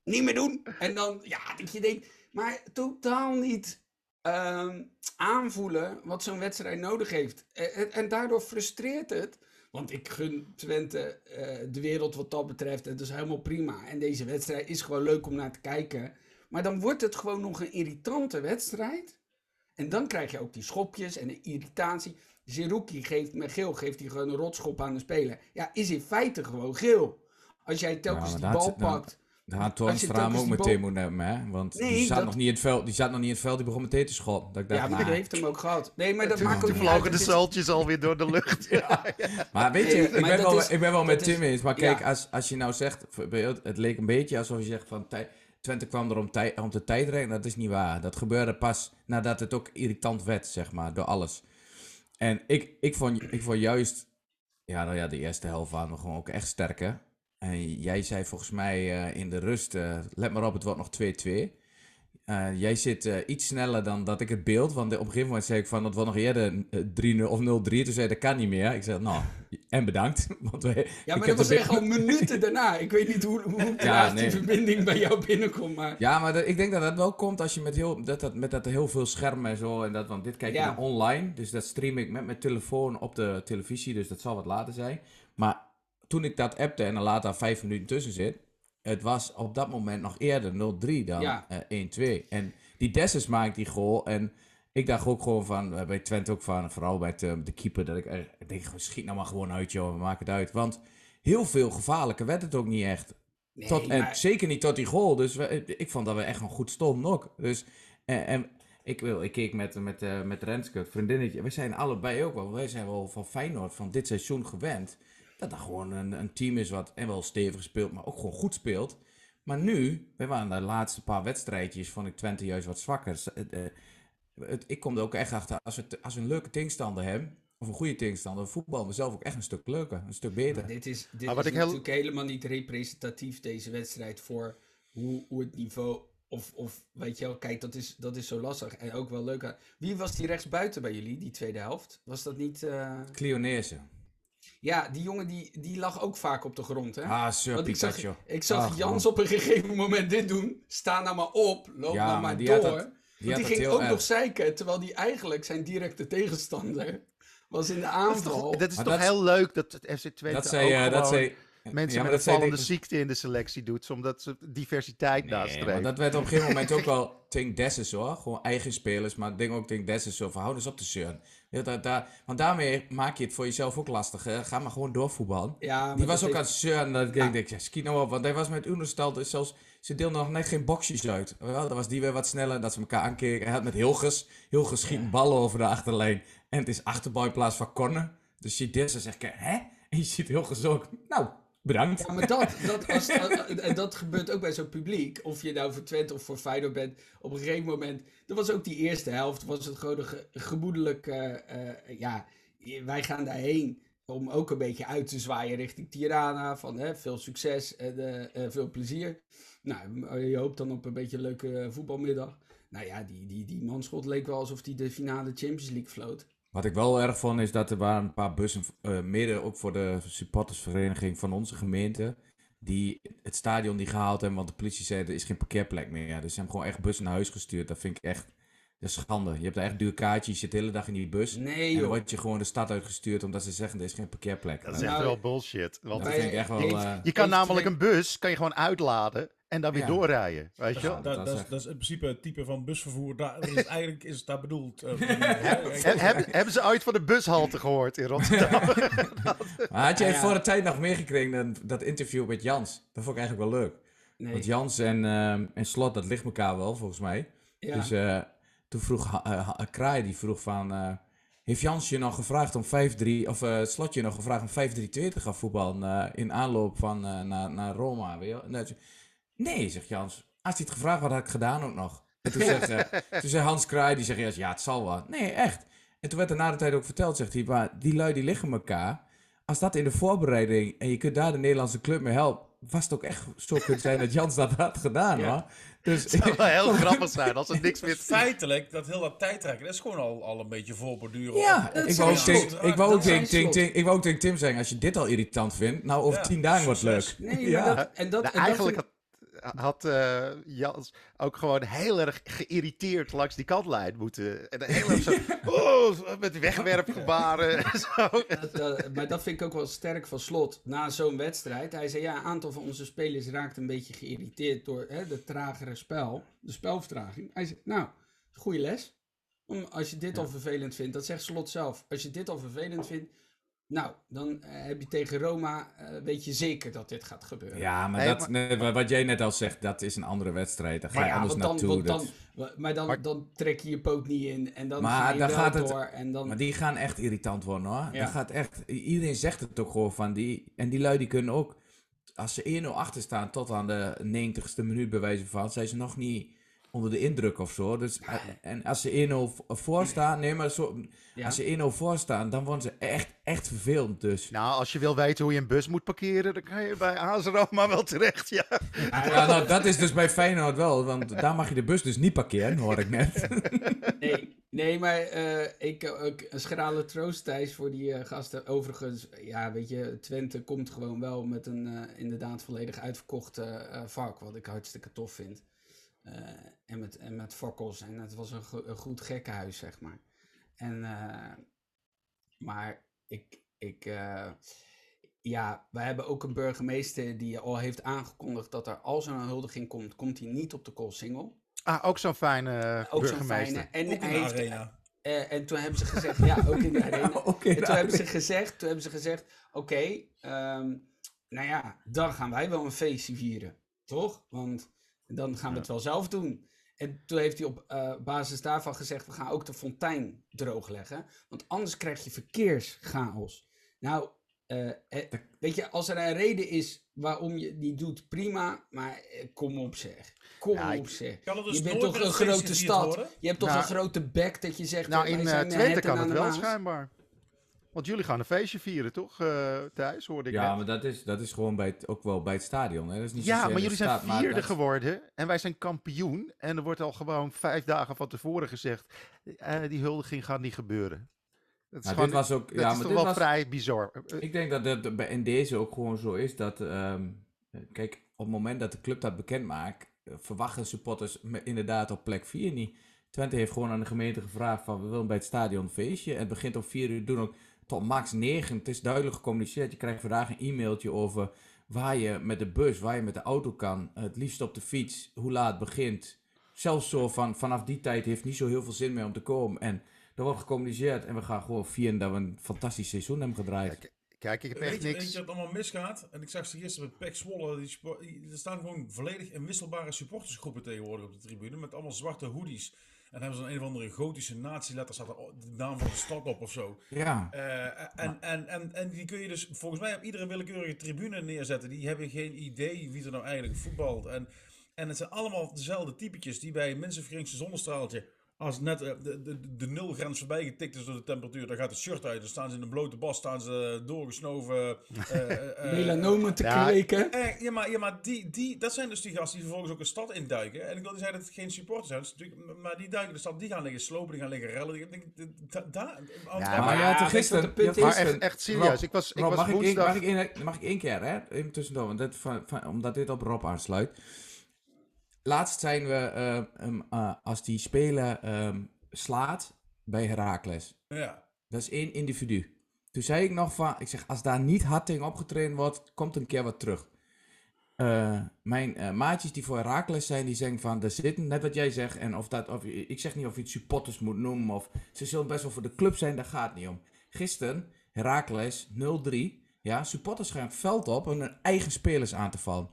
Niet meer doen. En dan... Ja, dat je denkt... Maar totaal niet... ehm, aanvoelen wat zo'n wedstrijd nodig heeft. En, en- en daardoor frustreert het. Want ik gun Twente eh, de wereld wat dat betreft. Het is helemaal prima. En deze wedstrijd is gewoon leuk om naar te kijken. Maar dan wordt het gewoon nog een irritante wedstrijd. En dan krijg je ook die schopjes en de irritatie. Zerouki geeft met geel geeft hij gewoon een rotschop aan de speler. Ja, is in feite gewoon geel. Als jij telkens
Ja,
die bal
nou,
pakt. Als je
Toornstra ook meteen moeten hebben, hè? Want
Nee,
die, zat
dat-
nog niet in het veld, die zat nog niet in het veld, die begon meteen te schoppen. Dat ik dacht,
Ja, maar
nou,
die heeft hem ook gehad. Nee, maar dat maakt ook niet uit.
vlogen de
is-
zaltjes alweer door de lucht. Ja.
Maar weet je,
Nee,
ik,
maar
ben wel,
is-
ik ben wel met Tim eens. Maar kijk,
ja.
als, als je nou zegt, bijvoorbeeld, het leek een beetje alsof je zegt van tij- Twente kwam er om, tij, om de tijdrekken. Dat is niet waar. Dat gebeurde pas nadat het ook irritant werd, zeg maar, door alles. En ik, ik, vond, ik vond juist, ja, nou ja, de eerste helft waren we gewoon ook echt sterker. En jij zei volgens mij eh, in de rust, eh, let maar op, het wordt nog 2-2. Eh, jij zit iets sneller dan dat ik het beeld. Want op een gegeven moment zei ik van dat we nog eerder eh, 3-0 of 0-3. Toen zei dat kan niet meer. Ik zei, nou, en bedankt. Want wij,
Ja, maar dat was echt al minuten daarna. Ik weet niet hoe, hoe traag
nee.
die verbinding bij jou binnenkomt. Maar
Ja, maar dat- ik denk dat dat wel komt als je met, heel, dat, dat, met dat heel veel schermen en zo. En dat, want dit kijk je
Ja.
online. Dus dat stream ik met mijn telefoon op de televisie. Dus dat zal wat later zijn. Maar toen ik dat appte en er later vijf minuten tussen zit. Het was op dat moment nog eerder 0-3 dan
Ja.
eh, 1-2. En die Dessus maakt die goal. En ik dacht ook gewoon van, eh, bij Twente ook van, vooral bij het, eh, de keeper, dat ik, ik denk, schiet nou maar gewoon uit joh, maak het uit. Want heel veel gevaarlijker werd het ook niet echt.
nee,
Tot, en
maar-
zeker niet tot die goal. Dus we- ik vond dat we echt nog goed stonden ook. Dus, en, en ik, wil, ik keek met, met, met Renske, het vriendinnetje. We zijn allebei ook wel. Wij zijn wel van Feyenoord van dit seizoen gewend. Dat dat gewoon een, een team is wat en wel stevig speelt, maar ook gewoon goed speelt. Maar nu, we waren de laatste paar wedstrijdjes, vond ik Twente juist wat zwakker. Het, eh, het- ik kom er ook echt achter, als we, als we een leuke tegenstander hebben, of een goede tegenstander, voetbal we zelf ook echt een stuk leuker, een stuk beter.
Maar dit is, dit
Maar wat
is
ik heel-
natuurlijk helemaal niet representatief, deze wedstrijd, voor hoe, hoe het niveau... Of, of weet je wel, kijk, dat is, dat is zo lastig. En ook wel leuk. aan- Wie was die rechtsbuiten bij jullie, die tweede helft? Was dat niet... eh,
Cleonese.
Ja, die jongen die, die lag ook vaak op de grond, hè?
Ah, Sir
Want ik zag,
Pikachu.
ik zag
Ach,
Jans op een gegeven moment dit doen. Sta nou maar op, loop
Ja,
nou
maar die
door.
dat-
die, ging ook
erg.
nog zeiken, terwijl die eigenlijk zijn directe tegenstander was in de
Dat is
aanval.
toch, dat is toch
dat-
heel leuk dat het FC Twente
Dat zei,
ook
eh, dat zei
mensen
ja,
met een vallende ziekte in de selectie doet, omdat ze diversiteit
Nee,
nastreven.
maar dat werd op een gegeven moment ook wel tegen Dessus hoor. Gewoon eigen spelers, maar ik denk ook tegen Dessus zo van hou eens op te zeuren. Ja, daar, daar, want daarmee maak je het voor jezelf ook lastig. Hè? Ga maar gewoon doorvoetballen.
ja, maar
Die was ook aan het zeuren. Dat ik
Ja.
denk, ja, ski nou op. Want hij was met Unerstad, dus zelfs, ze deelden nog net geen boxjes uit. Wel, dan was die weer wat sneller, dat ze elkaar aankeken. Hij had met Hilgers, Hilgers schiet ballen over de achterlijn. En het is achterbal in plaats van corner. Dus je dit en zegt, hè? En je ziet Hilgers ook, nou, bedankt.
Ja, maar dat, dat, als, en dat gebeurt ook bij zo'n publiek. Of je nou voor Twente of voor Feyenoord bent. Op een gegeven moment. Dat was ook die eerste helft. Was het gewoon een ge- gemoedelijk. eh, eh, ja, wij gaan daarheen. Om ook een beetje uit te zwaaien richting Tirana. Van hè, veel succes en eh, eh, veel plezier. Nou, je hoopt dan op een beetje een leuke voetbalmiddag. Nou ja, die, die, die manschot leek wel alsof hij de finale Champions League floot.
Wat ik wel erg vond is dat er waren een paar bussen, eh mede ook voor de supportersvereniging van onze gemeente, die het stadion die gehaald hebben, want de politie zei er is geen parkeerplek meer. Dus ze hebben gewoon echt bussen naar huis gestuurd. Dat vind ik echt dat is schande. Je hebt echt duur kaartje, je zit de hele dag in die bus.
Nee
en dan
joh.
word je gewoon de stad uitgestuurd omdat ze zeggen er is geen parkeerplek.
Dat is
Nou,
echt
Nou,
wel bullshit. Want
dat vind ik echt wel...
heeft-
eh,
je kan namelijk een bus kan je gewoon uitladen en dan weer
Ja.
doorrijden. Weet je.
Dat,
dat
dat,
is
dat in principe het type van busvervoer. Daar is eigenlijk is het daar bedoeld. eh,
He- hebben, hebben ze ooit van de bushalte gehoord in Rotterdam?
maar had jij
Ja,
voor de tijd nog meegekregen dan dat interview met Jans? Dat vond ik eigenlijk wel leuk.
Nee.
Want Jans en, ehm, en Slot, dat ligt elkaar wel, volgens mij.
Ja.
Dus eh, toen vroeg eh, Kraai, die vroeg van... eh, heeft Jans je nog gevraagd om 5-3... Of eh Slot je nog gevraagd om 5-3-2 te gaan voetballen... in aanloop van, naar, naar Roma, weet wel? Nee, ze- Nee, zegt Jans. Als hij het gevraagd had, had ik gedaan ook nog. En toen, zegt, toen zei Hans Kraai, die zegt... Ja, het zal wel. Nee, echt. En toen werd er na de tijd ook verteld, zegt hij... Maar die lui die liggen elkaar... Als dat in de voorbereiding... En je kunt daar de Nederlandse club mee helpen... Was het ook echt zo kunnen zijn dat Jans dat had gedaan,
Ja.
hoor. Dus
Het zou wel heel grappig zijn als er niks meer te
Feitelijk, dat heel dat tijdrekken, dat is gewoon al, al een beetje voorborduren.
Ja,
op-
ik wou, ook tegen, Tim zeggen, als je dit al irritant vindt, nou over
Ja,
tien dagen wordt leuk.
Nee,
Ja.
maar dat, en dat,
Nou,
en dat
eigenlijk had, eh, Jans ook gewoon heel erg geïrriteerd langs die kantlijn moeten. En heel erg zo, oh, met wegwerpgebaren en zo.
Dat, dat- maar dat vind ik ook wel sterk van slot. Na zo'n wedstrijd. Hij zei: Ja, een aantal van onze spelers raakt een beetje geïrriteerd door hè, de tragere spel. De spelvertraging. Hij zei: Nou, goede les. Om, als je dit al vervelend vindt, dat zegt slot zelf. Als je dit al vervelend vindt, nou, dan eh, heb je tegen Roma. eh, weet je zeker dat dit gaat gebeuren.
Ja, maar,
Nee,
dat, nee, wat- wat jij net al zegt, dat is een andere wedstrijd. Daar ga
Maar
je
ja,
anders
want dan,
naartoe. dat-
dan, maar dan,
Maar-
dan trek je je poot niet in. En dan
Maar
ga je
dan
wel
gaat het-
door. En dan,
Maar die gaan echt irritant worden hoor.
Ja.
Dat gaat echt, iedereen zegt het ook gewoon van die. En die lui die kunnen ook, als ze 1-0 achter staan tot aan de 90ste minuut bij wijze van, zijn ze nog niet onder de indruk of zo. Dus, eh, en als ze 1-0 v- voor staan, nee maar zo,
Ja.
als ze 1-0 voor staan, dan worden ze echt, echt vervelend dus.
Nou, als je wil weten hoe je een bus moet parkeren, dan kan je bij AS Roma wel terecht, ja.
Ja, nou, dat is dus bij Feyenoord wel, want daar mag je de bus dus niet parkeren, hoor ik net.
Nee, nee maar eh, ik eh, ook een schrale troost Thijs voor die gasten. Overigens, ja, weet je, Twente komt gewoon wel met een inderdaad volledig uitverkocht eh, eh, vak, wat ik hartstikke tof vind. Eh, en, met, en met fakkels en het was een, go- een goed gekkenhuis, zeg maar. En, eh, maar ik, ik eh, ja, wij hebben ook een burgemeester die al heeft aangekondigd dat er als er een huldiging komt, komt hij niet op de Koolsingel.
Ah, ook zo'n fijne
Ook zo'n
burgemeester.
fijne. En
Ook in
hij
de
heeft,
arena.
eh, en toen hebben ze gezegd, ja, ook in de arena.
Oké,
en toen hebben ze gezegd, toen hebben ze gezegd, oké, ehm, nou ja, dan gaan wij wel een feestje vieren, toch? Want dan gaan we het wel zelf doen. En toen heeft hij op eh, basis daarvan gezegd, we gaan ook de fontein droogleggen, want anders krijg je verkeerschaos. Nou, eh, eh, weet je, als er een reden is waarom je niet doet, prima, maar eh, kom op zeg. Kom
Ja,
op zeg.
Dus
je bent toch een grote stad. Je hebt toch
Nou,
een grote bek dat je zegt.
Nou, in
zijn
eh, Twente kan het wel schijnbaar. Want jullie gaan een feestje vieren, toch, eh Thijs? Hoorde ik
Ja,
net.
maar dat is, dat is gewoon bij het, ook wel bij het stadion. Hè? Dat is niet
Ja, maar jullie zijn vierde
dat-
geworden en wij zijn kampioen. En er wordt al gewoon vijf dagen van tevoren gezegd, eh, die huldiging gaat niet gebeuren. Dat is,
Maar
gewoon,
dit was ook,
dat
ja,
is
maar
toch
dit
wel
was,
vrij bizar. Eh,
Ik denk dat het in deze ook gewoon zo is dat, ehm, kijk, op het moment dat de club dat bekend maakt, verwachten supporters inderdaad op plek 4 niet. Twente heeft gewoon aan de gemeente gevraagd van we willen bij het stadion een feestje. En het begint om 4 uur, doen ook tot max 9. Het is duidelijk gecommuniceerd. Je krijgt vandaag een e-mailtje over waar je met de bus, waar je met de auto kan. Het liefst op de fiets, hoe laat het begint. Zelfs zo van vanaf die tijd heeft niet zo heel veel zin meer om te komen. En er wordt gecommuniceerd en we gaan gewoon vieren dat we een fantastisch seizoen hebben gedraaid.
Kijk, kijk, ik heb
Weet
echt
je, weet
niks.
je wat allemaal misgaat? En ik zag ze gisteren met Pek Zwolle. Die- er staan gewoon volledig inwisselbare supportersgroepen tegenwoordig op de tribune. Met allemaal zwarte hoodies. En hebben ze een, een of andere gotische nazi-letter. Staat er de naam van de stad op of zo.
Ja,
Eh, en, en, en, en die kun je dus volgens mij op iedere willekeurige tribune neerzetten. Die hebben geen idee wie er nou eigenlijk voetbalt. En, en het zijn allemaal dezelfde typetjes die bij mensenverenigde zonnestraaltje. Als net eh, de, de, de nulgrens voorbij getikt is door de temperatuur, dan gaat het shirt uit. Dan staan ze in een blote bas, staan ze doorgesnoven. eh, eh,
Melanomen te
Ja.
kweken.
eh, ja, maar, ja, maar die, die, dat zijn dus die gasten die vervolgens ook een stad induiken. En ik wil niet zeggen dat het geen supporters zijn. natuurlijk- maar die duiken de stad, die gaan liggen slopen, die gaan liggen rellen. Die, die, die- da- da-
Ja,
maar ja, gisteren...
het punt
Maar echt, echt serieus.
Rob,
ik was, ik
Rob,
was
mag, ik één,
woensdag...
mag, ik één, mag ik één keer, hè? Even tussendoor, want dit van, van, omdat dit op Rob aansluit. Laatst zijn we, eh, ehm, eh, als die speler ehm, slaat bij Heracles.
Ja.
Dat is één individu. Toen zei ik nog van, ik zeg, als daar niet hard tegen opgetraind wordt, komt een keer wat terug. Eh, mijn eh, maatjes die voor Heracles zijn, die zeggen van, er zitten, net wat jij zegt, en of dat, of, ik zeg niet of je het supporters moet noemen, of ze zullen best wel voor de club zijn, daar gaat het niet om. Gisteren, Heracles 0-3, ja, supporters gaan het veld op om hun eigen spelers aan te vallen.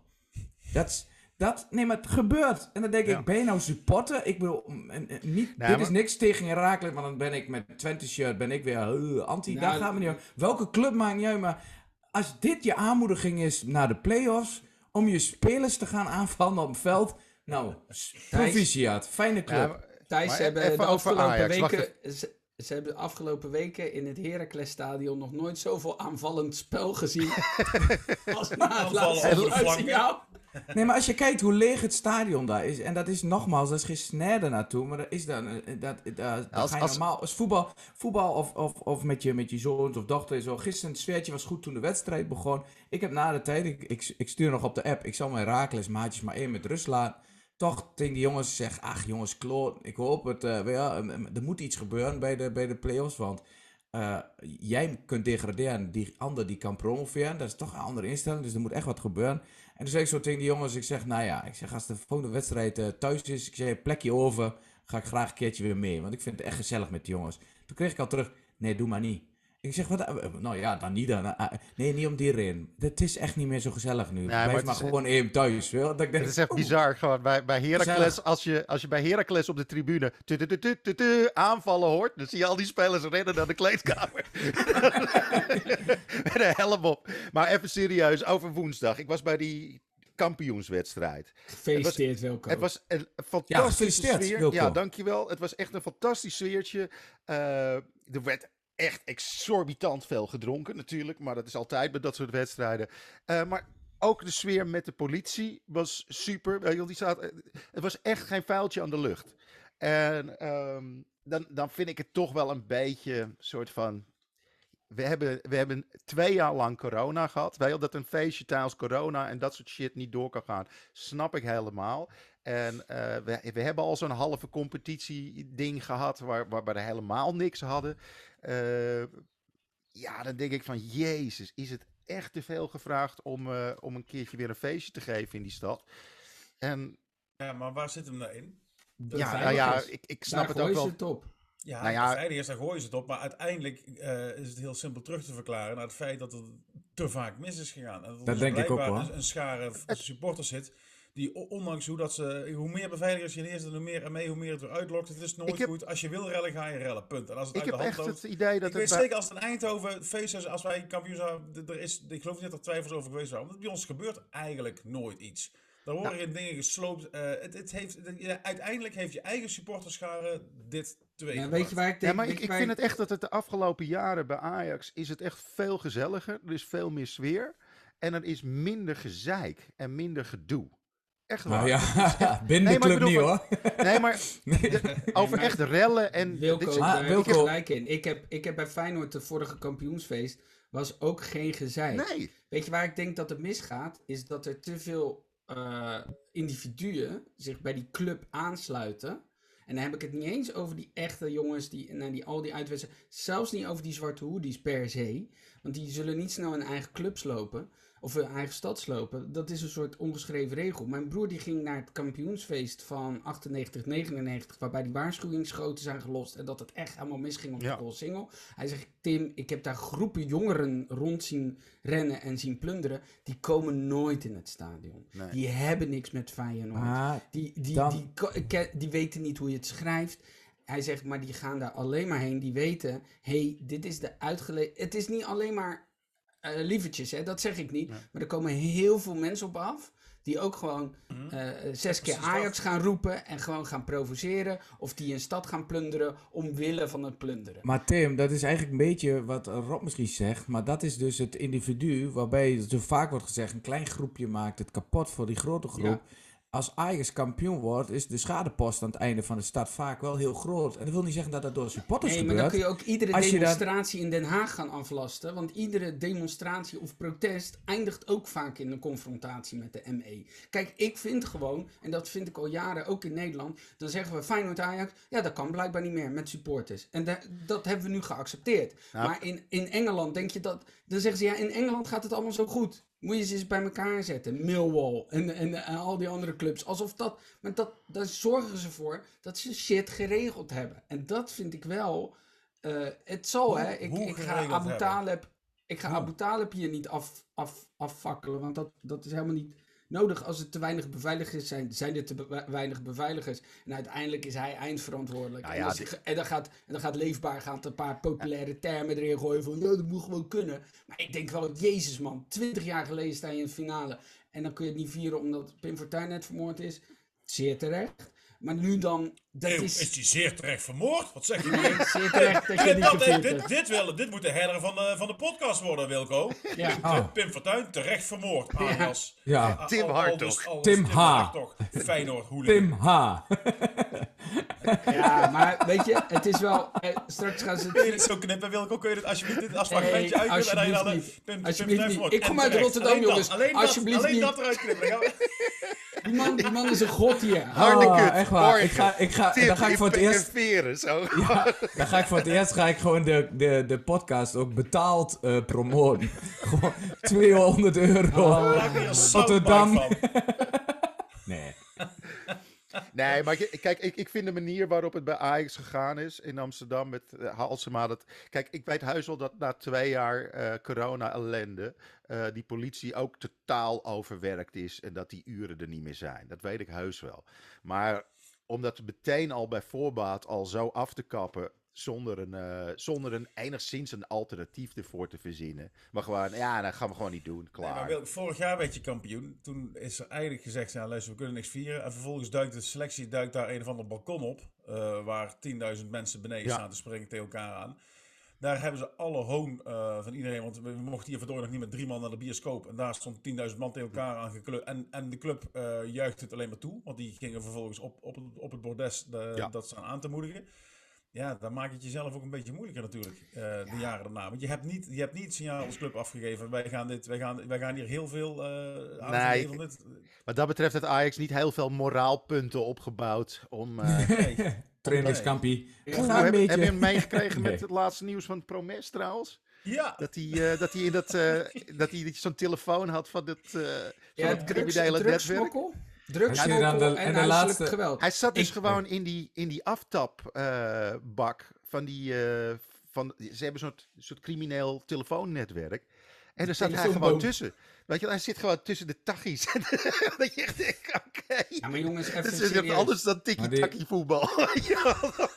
Dat is, dat, nee, maar het gebeurt. En dan denk
Ja.
ik, ben je nou supporter? Ik bedoel, mm, en- en niet,
Nee,
dit
maar-
is niks tegen Heracles, want dan ben ik met Twente shirt, ben ik weer eh, anti,
Nou,
daar gaat me niet om. Welke club maakt niet uit, maar als dit je aanmoediging is naar de play-offs, om je spelers te gaan aanvallen op het veld, nou, proficiat, fijne club.
Ja,
Thijs, ze hebben
even
de afgelopen
Ajax,
weken... Ze, ze hebben de afgelopen weken in het Heracles-stadion nog nooit zoveel aanvallend spel gezien. als na het
Aanvallen
laatste
Nee, maar als je kijkt hoe leeg het stadion daar is, en dat is nogmaals, dat is geen snare naartoe, maar dat is dan, eh, dat, dat, dat
Als-
ga je
als-
normaal, als voetbal, voetbal of, of, of met, je, met je zoons of dochter zo. Gisteren, het sfeertje was goed toen de wedstrijd begon. Ik heb na de tijd, ik, ik, ik stuur nog op de app, ik zal mijn Raakles maatjes maar één met rust laten. Toch tegen die jongens zeg, ach jongens, kloot, ik hoop het, eh, ja, eh, er moet iets gebeuren bij de, bij de play-offs, want eh, jij kunt degraderen, die ander die kan promoveren, dat is toch een andere instelling, dus er moet echt wat gebeuren. En toen zei ik zo tegen die jongens, ik zeg, nou ja, ik zeg, als de volgende wedstrijd eh, thuis is, ik zeg, plekje over, ga ik graag een keertje weer mee, want ik vind het echt gezellig met die jongens. Toen kreeg ik al terug, nee, doe maar niet. Ik zeg, wat, eh, nou ja, dan niet dan. Eh, eh, nee, niet om die reden. Het is echt niet meer zo gezellig nu.
maar
Blijf maar
is-
gewoon even thuis. Wel. Dat ik denk,
Het is echt
oeh,
bizar. Gewoon bij, bij Heracles, als je, als je bij Heracles op de tribune tu- tu- tu- tu- tu- tu- aanvallen hoort, dan zie je al die spelers rennen naar de kleedkamer. Met een helm op. Maar even serieus, over woensdag. Ik was bij die kampioenswedstrijd.
Gefeliciteerd, Wilco.
Het was een
Ja,
fantastische
gefeliciteerd,
sfeer.
Wilco.
Ja, dankjewel. Het was echt een fantastisch sfeertje. Eh, er werd echt exorbitant veel gedronken natuurlijk. Maar dat is altijd bij dat soort wedstrijden. Eh, maar ook de sfeer met de politie was super. Wel, Die staat, eh, het was echt geen vuiltje aan de lucht. En ehm, dan, dan vind ik het toch wel een beetje soort van... We hebben, we hebben twee jaar lang corona gehad. Wel, dat een feestje tijdens corona en dat soort shit niet door kan gaan. Snap ik helemaal. En eh, we, we hebben al zo'n halve competitie-ding gehad waar, waar we helemaal niks hadden. Eh, ja, dan denk ik van, jezus, is het echt te veel gevraagd om, eh, om een keertje weer een feestje te geven in die stad? En
ja, maar waar zit hem nou in?
Ja, nou ja, ik, ik
Daar
snap het ook
gooien ze
wel.
het op.
Ja,
Nou ja-
het is, daar gooien ze het op. Maar uiteindelijk eh, is het heel simpel terug te verklaren naar het feit dat er te vaak mis is gegaan. En dat er
Dat
dus
denk ik ook,
blijkbaar
hoor.
Een, een schare supporters zit. Die ondanks hoe dat ze, hoe meer beveiligers je neerzet, hoe meer mee, hoe meer het weer uitlokt. Het is nooit
heb-
goed. Als je wil rellen, ga je rellen. Punt. En als het
Ik
uit
heb
de hand
echt
loopt.
het idee dat
ik weet zeker als het in Eindhoven feest is, als wij kampioen zijn, er is, ik geloof niet dat er twijfels over geweest zijn. Want bij ons gebeurt eigenlijk nooit iets. Er worden geen dingen gesloopt. eh, het, het heeft, ja, uiteindelijk heeft je eigen supporterschare dit teweeg
Ja, weet je waar ik
Ja,
denk?
maar
weet
ik, vind het echt dat het de afgelopen jaren bij Ajax is het echt veel gezelliger. Er is veel meer sfeer. En er is minder gezeik en minder gedoe. Echt waar.
Nou ja, binnen
Nee,
de
maar
club
ik
niet hoor.
Nee, maar de- over
maar-
echt rellen en...
Wilco,
dit-
Ah,
daar heb
Wilco.
je gelijk in. Ik heb, ik heb bij Feyenoord de vorige kampioensfeest was ook geen gezeik.
nee,
Weet je waar ik denk dat het misgaat? Is dat er te veel eh, individuen zich bij die club aansluiten. En dan heb ik het niet eens over die echte jongens die, naar die, al die uitwedstrijden. Zelfs niet over die zwarte hoodies per se. Want die zullen niet snel in eigen clubs lopen. Of hun eigen stad slopen. Dat is een soort ongeschreven regel. Mijn broer die ging naar het kampioensfeest van 98, 99. Waarbij die waarschuwingsschoten zijn gelost. En dat het echt helemaal misging op de ja. single. Hij zegt, Tim, ik heb daar groepen jongeren rond zien rennen en zien plunderen. Die komen nooit in het stadion.
Nee.
Die hebben niks met Feyenoord. Die, die,
Dan-
die, die weten niet hoe je het schrijft. Hij zegt, maar die gaan daar alleen maar heen. Die weten, hey, dit is de uitgelezen... Het is niet alleen maar eh lievertjes, hè? dat zeg ik niet. Maar er komen heel veel mensen op af... die ook gewoon eh, zes keer. Ajax gaan roepen... en gewoon gaan provoceren... of die een stad gaan plunderen... omwille van het plunderen.
Maar Tim, dat is eigenlijk een beetje wat Rob misschien zegt. Maar dat is dus het individu waarbij zo vaak wordt gezegd: een klein groepje maakt het kapot voor die grote groep.
Ja.
Als Ajax kampioen wordt, is de schadepost aan het einde van de stad vaak wel heel groot. En dat wil niet zeggen dat dat door supporters
Nee, maar dan
gebeurt.
kun je ook iedere
Als je dan-
demonstratie in Den Haag gaan aflasten. Want iedere demonstratie of protest eindigt ook vaak in een confrontatie met de ME. Kijk, ik vind gewoon, en dat vind ik al jaren ook in Nederland. Dan zeggen we Feyenoord Ajax, ja dat kan blijkbaar niet meer met supporters. En da- dat hebben we nu geaccepteerd.
Nou.
Maar in, in Engeland denk je dat, dan zeggen ze ja in Engeland gaat het allemaal zo goed. Moet je ze eens bij elkaar zetten. Millwall en, en, en al die andere clubs. Alsof dat, maar dat, daar zorgen ze voor dat ze shit geregeld hebben. En dat vind ik wel. eh, het zal,
Hoe-
hè? Ik, ik ga Abu? Talib, ik ga? Abu Talib hier niet af, af, afvakkelen, want dat, dat is helemaal niet nodig. Als er te weinig beveiligers zijn, zijn er te be- weinig beveiligers. En uiteindelijk is hij eindverantwoordelijk.
Nou
en, als- dan gaat, en dan gaat Leefbaar gaat een paar populaire termen erin gooien van, ja, dat moet gewoon kunnen. Maar ik denk wel, jezus man, twintig jaar geleden sta je in de finale. En dan kun je het niet vieren omdat Pim Fortuyn net vermoord is. Zeer terecht. Maar nu dan, dat
Eeuw,
is...
is die zeer terecht vermoord? Wat zeg je nu?
Zeer terecht dat je
Dit, dat, dit, dit, wil, dit moet de herder van de, van de podcast worden, Wilco.
Ja.
Oh.
Pim Fortuyn terecht vermoord.
Ja.
Tim Hartog.
Tim H.
Hartog. Feyenoord.
Tim H.
Ja, maar weet je, het is wel... eh, straks gaan ze...
Kun je dit zo knippen, Wilco? Kun je dit alsjeblieft dit als
Nee,
fragmentje uitknippen? En dan je dan
alsjeblieft
de
niet. Alsjeblieft niet. Ik kom uit. Rotterdam,
Alleen dat,
jongens.
Alleen dat,
Alsjeblieft
alleen
niet.
dat eruit knippen.
Die man, die man is een god hier.
Harde
Oh,
kut,
echt waar. Ik ga, ik ga,
Tim,
dan ga ik voor het eerst...
zo.
Ja, dan ga ik voor het eerst ga ik gewoon de, de, de podcast ook betaald eh, promoten. gewoon 200 euro.
Een
Rotterdam. Nee.
Nee, maar kijk, ik, ik vind de manier waarop het bij Ajax gegaan is in Amsterdam met uh, Halsema. Dat, kijk, ik weet heus wel dat na twee jaar eh, corona-ellende eh, die politie ook totaal overwerkt is en dat die uren er niet meer zijn. Dat weet ik heus wel. Maar om dat meteen al bij voorbaat al zo af te kappen zonder een, eh, zonder een enigszins een alternatief ervoor te verzinnen. Maar gewoon, ja, dat gaan we gewoon niet doen. Klaar.
vorig jaar werd je kampioen. Toen is er eigenlijk gezegd, ja, luister, we kunnen niks vieren. En vervolgens duikt de selectie duikt daar een of ander balkon op. eh, waar 10.000 mensen beneden
Ja.
staan te springen tegen elkaar aan. Daar hebben ze alle hoon eh, van iedereen. Want we mochten hier vandoor nog niet met drie man naar de bioscoop. En daar stond 10.000 man tegen elkaar aangekleurd. En, en de club juicht het alleen maar toe. Want die gingen vervolgens op, op, het- op het bordes de,
Ja.
dat staan aan te moedigen. Ja, dan maak je het jezelf ook een beetje moeilijker natuurlijk, eh, de jaren daarna. Want je hebt niet, je hebt niet het signaal als club afgegeven. Wij gaan, dit, wij gaan, wij gaan hier heel veel uh, aan
Nee,
dit.
Wat dat betreft heeft Ajax niet heel veel moraalpunten opgebouwd om... eh,
Nee.
Trainingskampie. Gaan een
heb, heb je hem meegekregen
Nee.
met het laatste nieuws van Promes trouwens?
Ja,
Dat hij, eh, dat hij in dat, eh, dat hij zo'n telefoon had van het, eh
Ja,
van
het
het
drugs,
criminele netwerk.
De-
en,
en de laatste-
geweld.
Hij zat dus
Ik-
gewoon in die, in die aftapbak van die... eh, van, ze hebben zo'n soort crimineel telefoonnetwerk. En daar zat hij gewoon tussen. Weet je, hij zit gewoon tussen de tachties. dat je echt denkt, oké.
Ja, maar jongens, even
Dat is
serieus.
anders dan tiki-taki voetbal. ja, dat-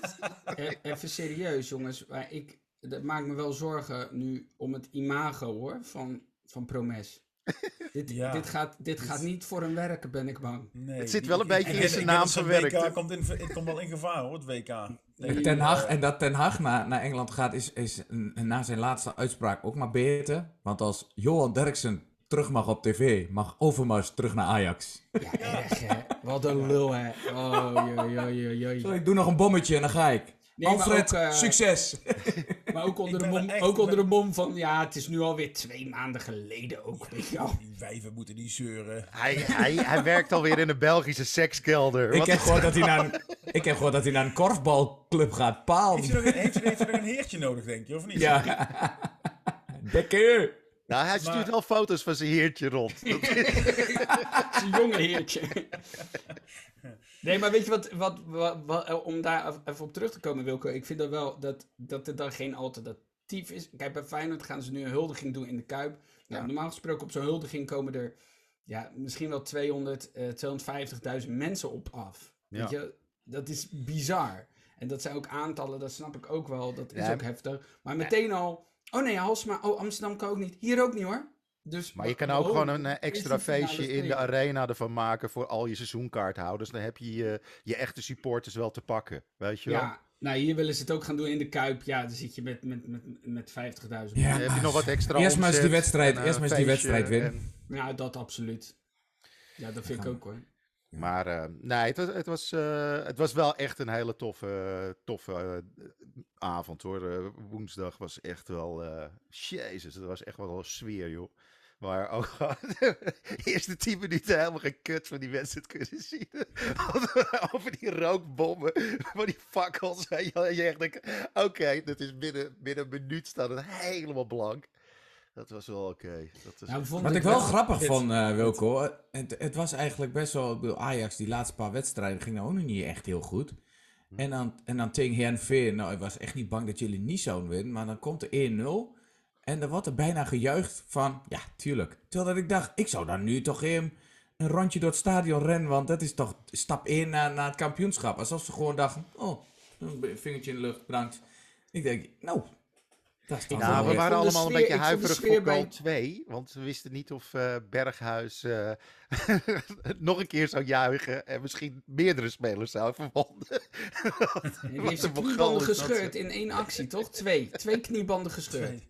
E- Even serieus, jongens. Maar ik, dat maakt me wel zorgen nu om het imago, hoor, van, van Promes. dit,
Ja.
dit, gaat, dit gaat niet voor hem werken, ben ik bang.
nee,
Het zit
die-
wel een beetje
ik
in zijn naam verwerkt, hè?
WK komt, in, het komt wel in gevaar hoor, het WK. Nee,
Ten Hag,
eh,
en dat Ten Hag naar, naar Engeland gaat, is, is na zijn laatste uitspraak ook maar beter. Want als Johan Derksen terug mag op tv, mag Overmars terug naar Ajax.
Ja, erg, hè. Wat een lul, hè. Oh.
Zo, ik doe nog een bommetje en dan ga ik.
Nee,
Alfred,
ook, eh,
succes!
Maar ook onder, de mom, ook onder de mom van, ja, het is nu alweer twee maanden geleden ook, weet je wel.
Die wijven moeten niet zeuren.
Hij, hij, hij werkt alweer in een Belgische sekskelder.
Ik heb, gehoord dat hij naar een, ik heb gehoord dat hij naar een korfbalclub gaat. Paal.
Heeft hij nog, een- heeft hij- heeft hij nog een heertje nodig, denk je, of niet?
Ja. Bekker.
Nou, hij stuurt
Maar-
wel foto's van zijn heertje rond.
Een jonge heertje. Nee, maar weet je wat, wat, wat, wat- eh, om daar even op terug te komen, Wilco. Ik vind dat wel dat, dat er dan geen alternatief is. Kijk, bij Feyenoord gaan ze nu een huldiging doen in de Kuip. Nou,
Ja.
Normaal gesproken op zo'n huldiging komen er ja, misschien wel 200, eh 250.000 mensen op af.
Ja.
Weet je, dat is bizar. En dat zijn ook aantallen, dat snap ik ook wel. Dat is
Ja.
ook heftig. Maar meteen al, oh nee, Halsma, oh Amsterdam kan ook niet. Hier ook niet hoor. Dus,
Maar je kan ook gewoon een eh, extra feestje in de arena ervan maken voor al je seizoenkaarthouders. Dan heb je je, je echte supporters wel te pakken, weet je wel.
Ja, nou hier willen ze het ook gaan doen in de Kuip. Ja, dan zit je met, met, met, met 50.000
Ja.
Dan heb je nog wat extra
Eerst maar eens die wedstrijd-
en, eh,
eerst maar eens die wedstrijd winnen.
en-
Ja, dat absoluut. Ja, dat vind ik ook hoor.
Maar eh, nee, het was, het, was, eh, het was wel echt een hele toffe, toffe avond hoor. Eh, woensdag was echt wel, eh jezus, het was echt wel een sfeer joh. Maar ook gewoon de eerste tien minuten helemaal geen kut van die wedstrijd kunnen zien. Over die rookbommen, van die fakkels. En je, echt denkt, oké, dat is binnen, binnen een minuut staat het helemaal blank. Dat was wel oké. Dat was-
Nou,
Wat ik wel grappig
dit-
vond, eh, Wilco, eh, het, het was eigenlijk best wel... Ik bedoel, Ajax, die laatste paar wedstrijden, ging nou ook nog niet echt heel goed. En dan, en dan tegen Heerenveen, nou, ik was echt niet bang dat jullie niet zouden winnen. Maar dan komt er 1-0 en dan wordt er bijna gejuicht van, ja, tuurlijk. Terwijl dat ik dacht, ik zou dan nu toch even een rondje door het stadion rennen, want dat is toch stap 1 naar, naar het kampioenschap. Alsof ze gewoon dachten, oh, een vingertje in de lucht, bedankt. Ik denk, nou, dat is toch wel
Nou, we waren allemaal een beetje huiverig voor
bij-
goal 2. Want we wisten niet of eh, Berghuis eh, nog een keer zou juichen. En misschien meerdere spelers zou verwonden.
Die
Wat
heeft zijn kniebanden gescheurd in één actie, toch? Twee. Twee kniebanden gescheurd.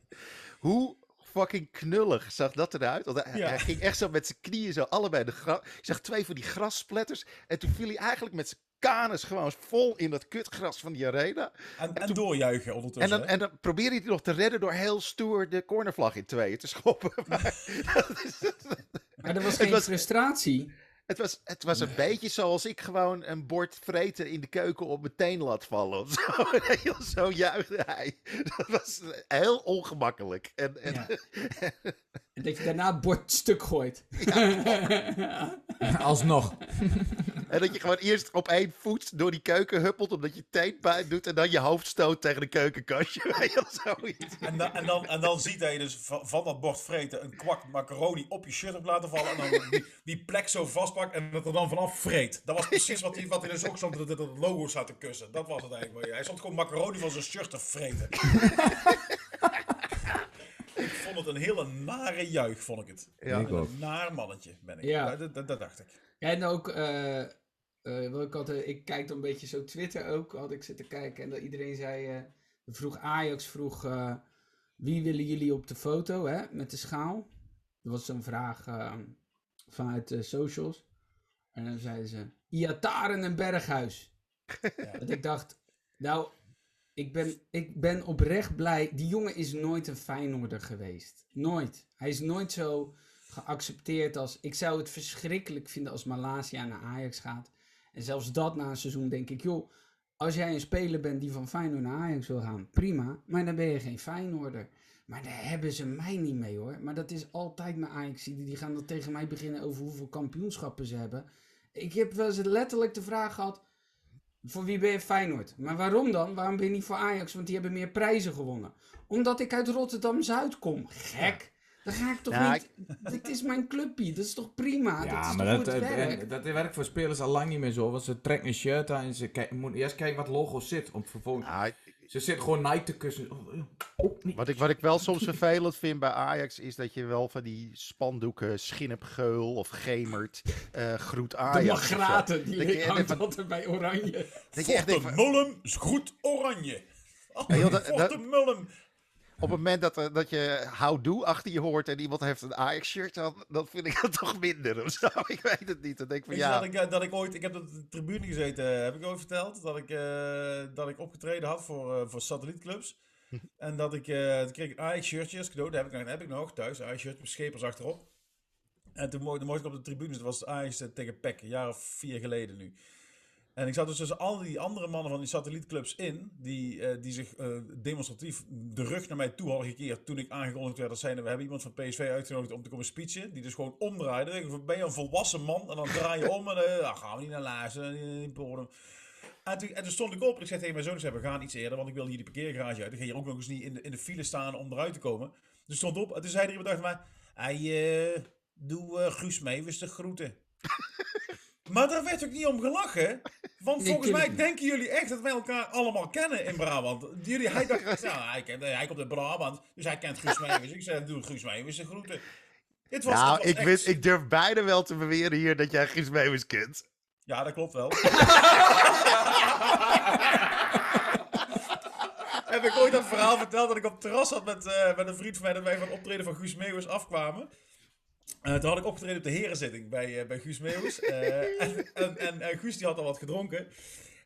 Hoe fucking knullig zag dat eruit? Want hij,
Ja.
hij ging echt zo met zijn knieën zo allebei de gras. Ik zag twee van die grassplatters. En toen viel hij eigenlijk met zijn kanus gewoon vol in dat kutgras van die arena.
En, en doorjuichen
En
ondertussen.
dan,
hè?
en dan probeerde hij het nog te redden door heel stoer de cornervlag in tweeën te schoppen. Maar dat is-
Maar er was geen
was-
frustratie.
Het was, het was een beetje zoals ik gewoon een bord vreten in de keuken op mijn teen laat vallen. of Zo, zo juichte hij. Dat was heel ongemakkelijk. En, en,
Ja. En dat je daarna het bord stuk gooit.
alsnog.
en dat je gewoon eerst op één voet door die keuken huppelt omdat je teenpijn doet. En dan je hoofd stoot tegen de keukenkastje. Wel, zoiets.
En, dan, en, dan, en dan ziet hij dus van, van dat bord vreten een kwak macaroni op je shirt op laten vallen. En dan die, die plek zo vastpakt en dat er dan vanaf vreet. Dat was precies wat hij, wat hij dus ook stond, dat dat het logo zat te kussen. Dat was het eigenlijk. Hij stond gewoon macaroni van zijn shirt te vreten. Ik vond het een hele nare juich, vond ik het.
Ja.
Ik ook.
Een naar mannetje ben ik.
Ja.
Ja. Dat, dat, dat dacht ik.
En ook, eh, eh, wat ik, had, ik kijk dan een beetje zo Twitter ook, had ik zitten kijken. En dat iedereen zei, eh, vroeg Ajax, vroeg, eh, wie willen jullie op de foto hè, met de schaal? Dat was zo'n vraag vanuit de socials. En dan zeiden ze, Iataren en Berghuis. Dat ik dacht, nou, ik ben, ik ben oprecht blij. Die jongen is nooit een Feyenoorder geweest. Nooit. Hij is nooit zo geaccepteerd als... Ik zou het verschrikkelijk vinden als Malasia naar Ajax gaat. En zelfs dat na een seizoen denk ik... joh, als jij een speler bent die van Feyenoord naar Ajax wil gaan, prima. Maar dan ben je geen Feyenoorder. Maar daar hebben ze mij niet mee hoor. Maar dat is altijd mijn Ajax. Die gaan dan tegen mij beginnen over hoeveel kampioenschappen ze hebben. Ik heb wel eens letterlijk de vraag gehad... Voor wie ben je Feyenoord? Maar waarom dan? Waarom ben je niet voor Ajax? Want die hebben meer prijzen gewonnen. Omdat ik uit Rotterdam-Zuid kom. Gek. Dan ga ik toch
Ja,
niet... Dit is mijn clubje. Dat is toch prima? dat
Ja,
is
maar
toch
dat,
goed werk?
dat werkt voor spelers al lang niet meer zo. Want ze trekken een shirt aan en ze kijk, moeten eerst kijken wat logo zit. Om vervolgens,
Ja,
ze zit gewoon Nike te kussen. Oh, niet.
Wat ik, wat ik wel soms vervelend vind bij Ajax is dat je wel van die spandoeken Schinep Geul of Gemert eh groet
De
Ajax. zo.
Magraten, die
Dat echt
hangt
van-
altijd bij Oranje.
Dat je echt
is goed oranje. Oh,
Ja, joh, dat-. Op het moment dat, eh, dat je houdoe achter je hoort en iemand heeft een Ajax-shirt, dan, dan vind ik het toch minder of zo. Ik weet het niet. Dan denk ik van ja.
dat ik, eh, dat ik ooit, ik heb op de tribune gezeten, eh, heb ik ooit verteld, dat ik, eh, dat ik opgetreden had voor, voor satellietclubs. En dat ik, uh, toen kreeg ik Ajax shirtje als cadeau. Dat heb ik, nog, dat heb ik nog thuis. Ajax shirt met schepers achterop. En toen mocht, ik op de tribunes. Dat was Ajax tegen PEC. Een jaar of vier geleden nu. En ik zat dus tussen al die andere mannen van die satellietclubs in, die, uh, die zich uh, demonstratief de rug naar mij toe hadden gekeerd toen ik aangekondigd werd dat we hebben iemand van PSV uitgenodigd om te komen speechen, die dus gewoon omdraaide. Ik ben je een volwassen man en dan draai je om en uh, dan gaan we niet naar in bodem. En toen, en toen stond ik op en ik zei tegen mijn zoon, we gaan iets eerder, want ik wil hier die parkeergarage uit. Ik ga hier ook nog eens niet in de, in de file staan om eruit te komen. Dus stond op en toen zei er iemand tegen mij, hey, doe Guus mee, wist de groeten. Maar daar werd ook niet om gelachen. Want volgens mij denken jullie echt dat wij elkaar allemaal kennen in Brabant. Jullie, hij dacht, ja, hij, kent, hij komt uit Brabant, dus hij kent Guus Meeuwis. Ik zei, doe Guus Meeuwis de groeten.
Het was, nou, ik, ik durf beide wel te beweren hier dat jij Guus Meeuwis kent.
Ja, dat klopt wel. Heb ik ooit dat verhaal verteld dat ik op het terras zat met, uh, met een vriend van mij dat wij van optreden van Guus Meeuwis afkwamen. Uh, toen had ik opgetreden op de herenzitting bij, uh, bij Guus Meeuwis. Uh, en, en, en, Guus die had al wat gedronken.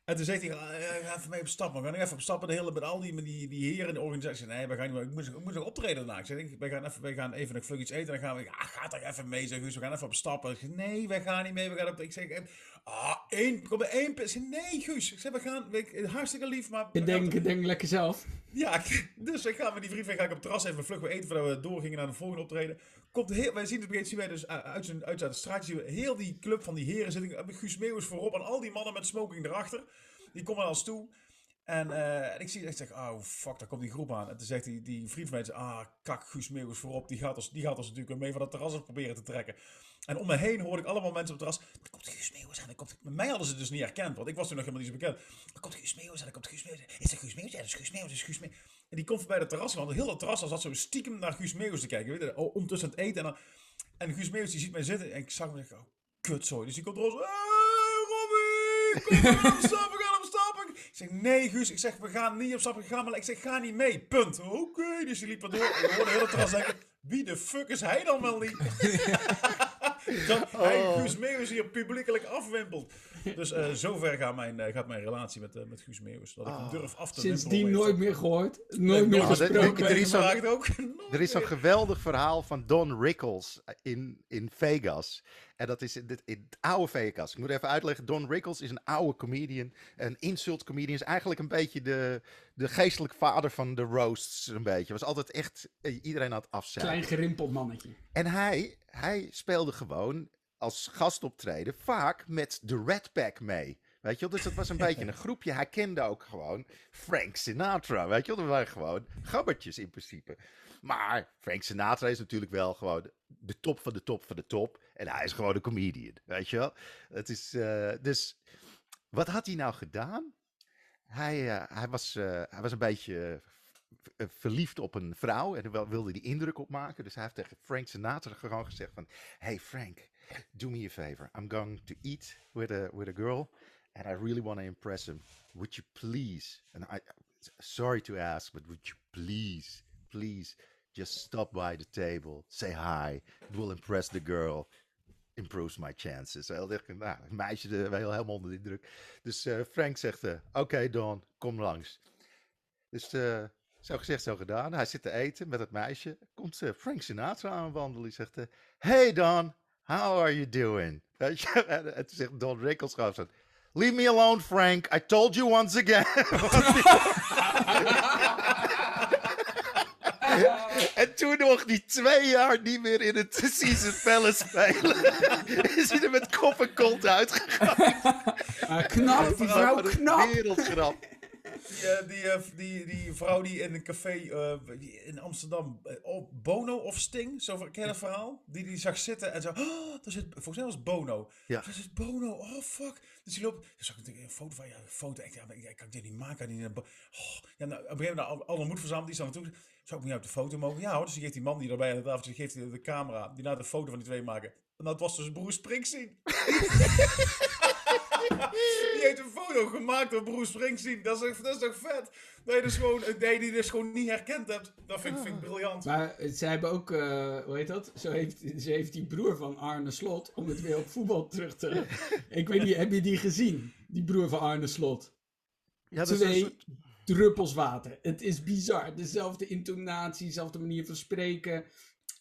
En toen zegt hij, ga even mee op stap. We gaan even op stappen de hele, met al die, die, die heren in de organisatie. Nee, we gaan niet, ik, moet, ik moet nog optreden daarna. Ik zeg, wij gaan even, wij gaan even nog vlug iets eten. En dan gaan we, ja, ga toch even mee, zeg Guus. We gaan even op stappen. Ik zeg, nee, wij gaan niet mee. We gaan op, ik zeg, ah, één, kom er één. Ik zeg, nee, Guus. Ik zeg, we gaan, we, hartstikke lief, maar...
Ik denk, ik denk lekker zelf.
Ja, dus ik ga met die vriend, ga ik op het terras even vlug weer eten voordat we doorgingen naar de volgende optreden. Komt heel, wij zien het begin, wij dus uit, zijn, uit het straatje, zien we heel die club van die heren zitten. Guus Meeuwis voorop en al die mannen met smoking erachter. Die komen naar toe. En, uh, en ik zie echt zeg, oh fuck, daar komt die groep aan. En toen zegt die, die vriend van mij, ah kak, Guus Meeuwis voorop. Die gaat, ons, die gaat ons natuurlijk mee van dat terras proberen te trekken. En om me heen hoorde ik allemaal mensen op het terras. Er komt Guus Meeuwis aan. Komt, mij hadden ze dus niet herkend, want ik was toen nog helemaal niet zo bekend. Er komt Guus Meeuwis aan. Er komt Guus Meeuwis Is dat Guus Meeuwis? Ja, dat is Guus Meeuwis. Is Guus Meeuwis. En die komt voorbij het terras. Want heel het terras zat zo stiekem naar Guus Meeuwis te kijken. Weet je, ondertussen het eten. En, dan, en Guus Meeuwis die ziet mij zitten. En ik zag hem en ik oh, kut zo. Dus die komt er hey, Robbie! Kom op, stap, we gaan op stap. Ik zeg, nee Guus. Ik zeg, we gaan niet op stap. Ik, ga maar, ik zeg, ga niet mee. Punt. Oké. Okay. Dus die liep er door. Ik hoorde heel het terras denken, wie de fuck is hij dan wel niet? dat hij oh. Guus Meeuwis hier publiekelijk afwimpelt. Dus uh, zover gaat mijn, uh, gaat mijn relatie met, uh, met Guus Meeuwis. Dat ik hem durf af te
Sindsdien nooit meer gehoord. Nooit meer gesproken.
Er is zo'n ook. er is zo'n geweldig verhaal van Don Rickles in, in Vegas. En dat is in het, in het oude Vegas. Ik moet even uitleggen. Don Rickles is een oude comedian. Een insult comedian. Is eigenlijk een beetje de, de geestelijke vader van de roasts. Een beetje. Was altijd echt iedereen had afzet.
Klein gerimpeld mannetje.
En hij, hij speelde gewoon als gastoptreden vaak met de Red Pack mee. Weet je wel, dus dat was een beetje een groepje. Hij kende ook gewoon Frank Sinatra. Weet je wel, dat waren gewoon gabbertjes in principe. Maar Frank Sinatra is natuurlijk wel gewoon de top van de top van de top. En hij is gewoon een comedian, weet je wel. Het is, uh, dus wat had hij nou gedaan? Hij, uh, hij, was, uh, hij was een beetje verliefd op een vrouw en wilde die indruk opmaken. Dus hij heeft tegen Frank Sinatra gewoon gezegd van... Hey Frank, do me a favor. I'm going to eat with a, with a girl and I really want to impress him. Would you please, and I, sorry to ask, but would you please, please just stop by the table, say hi. It will impress the girl. Improves my chances. Heel dicht, nou, meisje de, wel helemaal onder de indruk. Dus uh, Frank zegt, oké Don, kom langs. Dus uh, zo gezegd, zo gedaan. Hij zit te eten met het meisje. Komt Frank Sinatra aanwandelen. Die zegt, hey Don, how are you doing? Weet je? En, en toen zegt Don Rickles gewoon zo, leave me alone Frank, I told you once again. En toen nog die twee jaar niet meer in het Season Palace spelen. is hij er met kop en kont uitgegaan.
Uh, knap, die vrouw, knap.
Wereldgrap.
Die, die, uh, die, die, vrouw die in een café in Amsterdam, oh, Bono of Sting, zo ken je dat verhaal? Die die zag zitten en zo, oh, daar zit, volgens mij was Bono. Ja. Daar zit Bono, oh fuck. Dus die loopt, dan zag ik een foto van, ja, een foto, ik, ja, ik kan dit niet maken. Die, oh. ja, nou, op een gegeven moment, alle moed verzameld, die staan naartoe. Zou ik niet op de foto mogen? Ja hoor, dus die geeft die man die erbij aan de tafel, die geeft de camera, die laat de foto van die twee maken. En dat was dus broer Springsteen. die heeft een foto gemaakt door broer Springsteen. Dat is, dat is toch vet? Dat je dus gewoon, dat je die dus gewoon niet herkend hebt. Dat vind, vind ik briljant.
Maar ze hebben ook, uh, hoe heet dat? Zo heeft, ze heeft die broer van Arne Slot, om het weer op voetbal terug te... ik weet niet, heb je die gezien? Die broer van Arne Slot?
Ja, dat Twee... is
druppels water. Het is bizar. Dezelfde intonatie, dezelfde manier van spreken.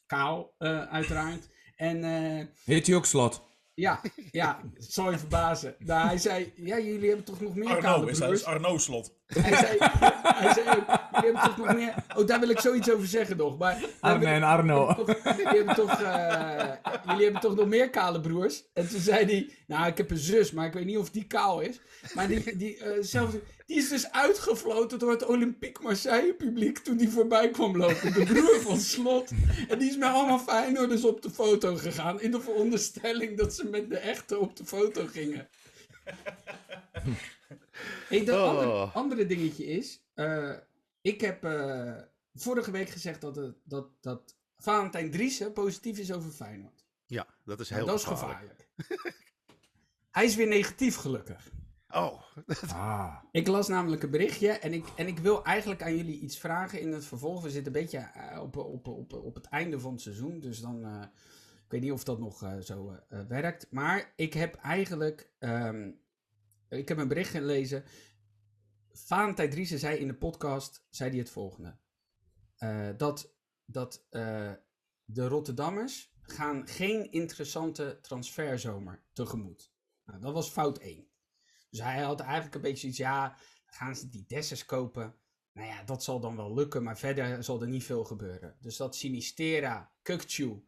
Kaal, uh, uiteraard. En, uh,
Heet hij ook slot?
Ja, ja, het zal je verbazen. Nou, hij zei, ja, jullie hebben toch nog meer
Arno, is dat Arno Slot.
Hij zei, hij zei ook, jullie hebben toch nog meer... Oh, daar wil ik zoiets over zeggen nog. Maar,
Arne en Arno.
Jullie hebben, toch, uh, jullie hebben toch nog meer kale broers? En toen zei hij, nou, ik heb een zus, maar ik weet niet of die kaal is. Maar die, die, uh, zelfs, die is dus uitgefloten door het Olympique Marseille publiek toen die voorbij kwam lopen. De broer van Slot. En die is met allemaal Feyenoorders op de foto gegaan. In de veronderstelling dat ze met de echte op de foto gingen. Hey, dat
Oh.
andere, andere dingetje is, uh, ik heb uh, vorige week gezegd dat, het, dat, dat Valentijn Driessen positief is over Feyenoord.
Ja, dat is heel
nou, dat
gevaarlijk.
is gevaarlijk. Hij is weer negatief gelukkig.
Oh.
Ah.
Ik las namelijk een berichtje en ik, en ik wil eigenlijk aan jullie iets vragen in het vervolg. We zitten een beetje uh, op, op, op, op het einde van het seizoen, dus dan... Ik weet niet of dat nog zo werkt. Maar ik heb eigenlijk... Um, ik heb een bericht gelezen. Valentijn Driessen zei in de podcast zei hij het volgende. Uh, dat dat uh, de Rotterdammers gaan geen interessante transferzomer tegemoet. Nou, dat was fout 1. Dus hij had eigenlijk een beetje iets, ja, gaan ze die Dessers kopen? Nou ja, dat zal dan wel lukken, maar verder zal er niet veel gebeuren. Dus dat Sinistera, Kukcu,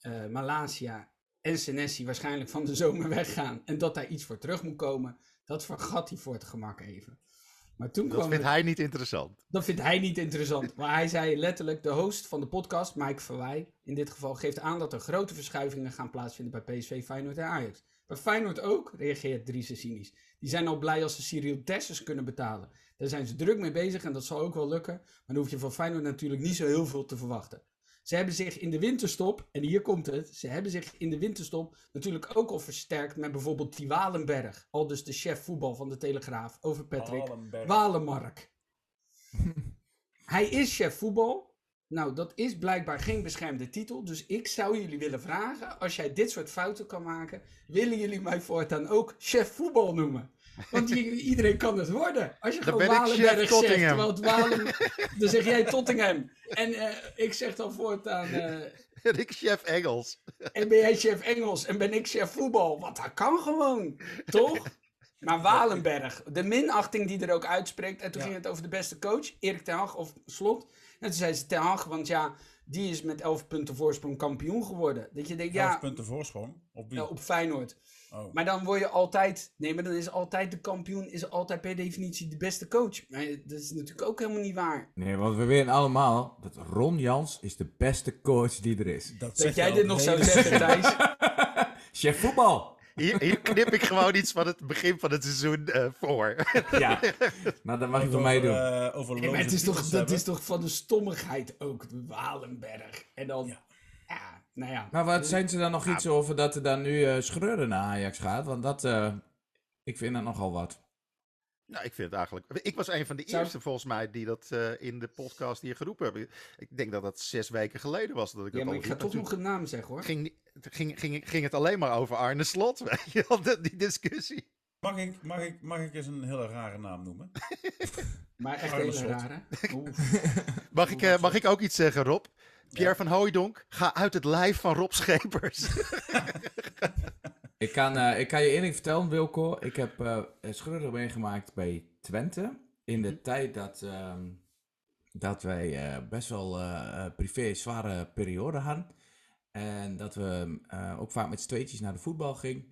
uh, Malasia en Senesi waarschijnlijk van de zomer weggaan en dat daar iets voor terug moet komen, dat vergat hij voor het gemak even. Maar toen
dat
kwam
vindt
het,
hij niet interessant.
Dat vindt hij niet interessant. Maar hij zei letterlijk, de host van de podcast, Mike Verwij, in dit geval, geeft aan dat er grote verschuivingen gaan plaatsvinden bij PSV, Feyenoord en Ajax. Bij Feyenoord ook, reageert Dries cynisch. Die zijn al blij als ze Cyril Dessers kunnen betalen. Daar zijn ze druk mee bezig en dat zal ook wel lukken. Maar dan hoef je van Feyenoord natuurlijk niet zo heel veel te verwachten. Ze hebben zich in de winterstop, en hier komt het, ze hebben zich in de winterstop natuurlijk ook al versterkt met bijvoorbeeld die Walenberg. Al dus de chef voetbal van de Telegraaf over Patrick
Walenberg.
Walenmark. Hij is chef voetbal. Nou, dat is blijkbaar geen beschermde titel. Dus ik zou jullie willen vragen, als jij dit soort fouten kan maken, willen jullie mij voortaan ook chef voetbal noemen? Want iedereen kan het worden. Als je
Dan
gewoon Walenberg zegt,
Tottingham.
terwijl het Walen, dan zeg jij Tottingham. En uh, ik zeg dan voortaan, uh,
En ik chef Engels.
en ben jij chef Engels en ben ik chef voetbal. Want dat kan gewoon, toch? Maar Walenberg, de minachting die er ook uitspreekt. En toen
Ja.
ging het over de beste coach, Erik ten Hag of Slot. En toen zei ze ten Hag, want ja, die is met 11 punten voorsprong kampioen geworden. Dat je denkt,
Elf
ja,
punten voorsprong. Op wie?
ja, op Feyenoord.
Oh.
Maar dan word je altijd, nee, maar dan is altijd de kampioen, is altijd per definitie de beste coach. Maar dat is natuurlijk ook helemaal niet waar.
Nee, want we weten allemaal dat Ron Jans is de beste coach die er is.
Dat
zeg
jij dit nog zou zeggen, Thijs.
Chef voetbal!
Hier, hier knip ik gewoon iets van het begin van het seizoen eh, voor.
Ja, nou dat mag je van mij doen.
eh, over
Nee, maar
loze
het is toch, dat
hebben.
is toch van de stommigheid ook, Walenberg. En dan, Ja. Nou ja.
Maar wat zijn ze dan nog iets over dat er dan nu eh Schreuder naar Ajax gaat? Want dat, eh, ik vind dat nogal wat.
Nou, ik vind het eigenlijk. Ik was een van de
Zou-
eerste volgens mij die dat eh, in de podcast hier geroepen hebben. Ik denk dat dat zes weken geleden was dat ik
Ja,
dat
maar
al
ik ga toch nog een naam zeggen hoor.
ging, ging, ging, ging het alleen maar over Arne Slot, weet je wel, die discussie.
Mag ik, mag, ik, mag ik eens een hele rare naam noemen?
Maar echt
Arne
hele
Slot.
rare.
Mag ik, eh, mag ik ook iets zeggen, Rob? Pierre van Hooijdonk, ga uit het lijf van Rob Schepers.
Ik kan, eh, ik kan je één ding vertellen, Wilco. Ik heb eh Schreuder meegemaakt bij Twente. In de tijd dat, ehm, dat wij eh, best wel privé zware periode hadden. En dat we eh, ook vaak met z'n tweetjes naar de voetbal gingen.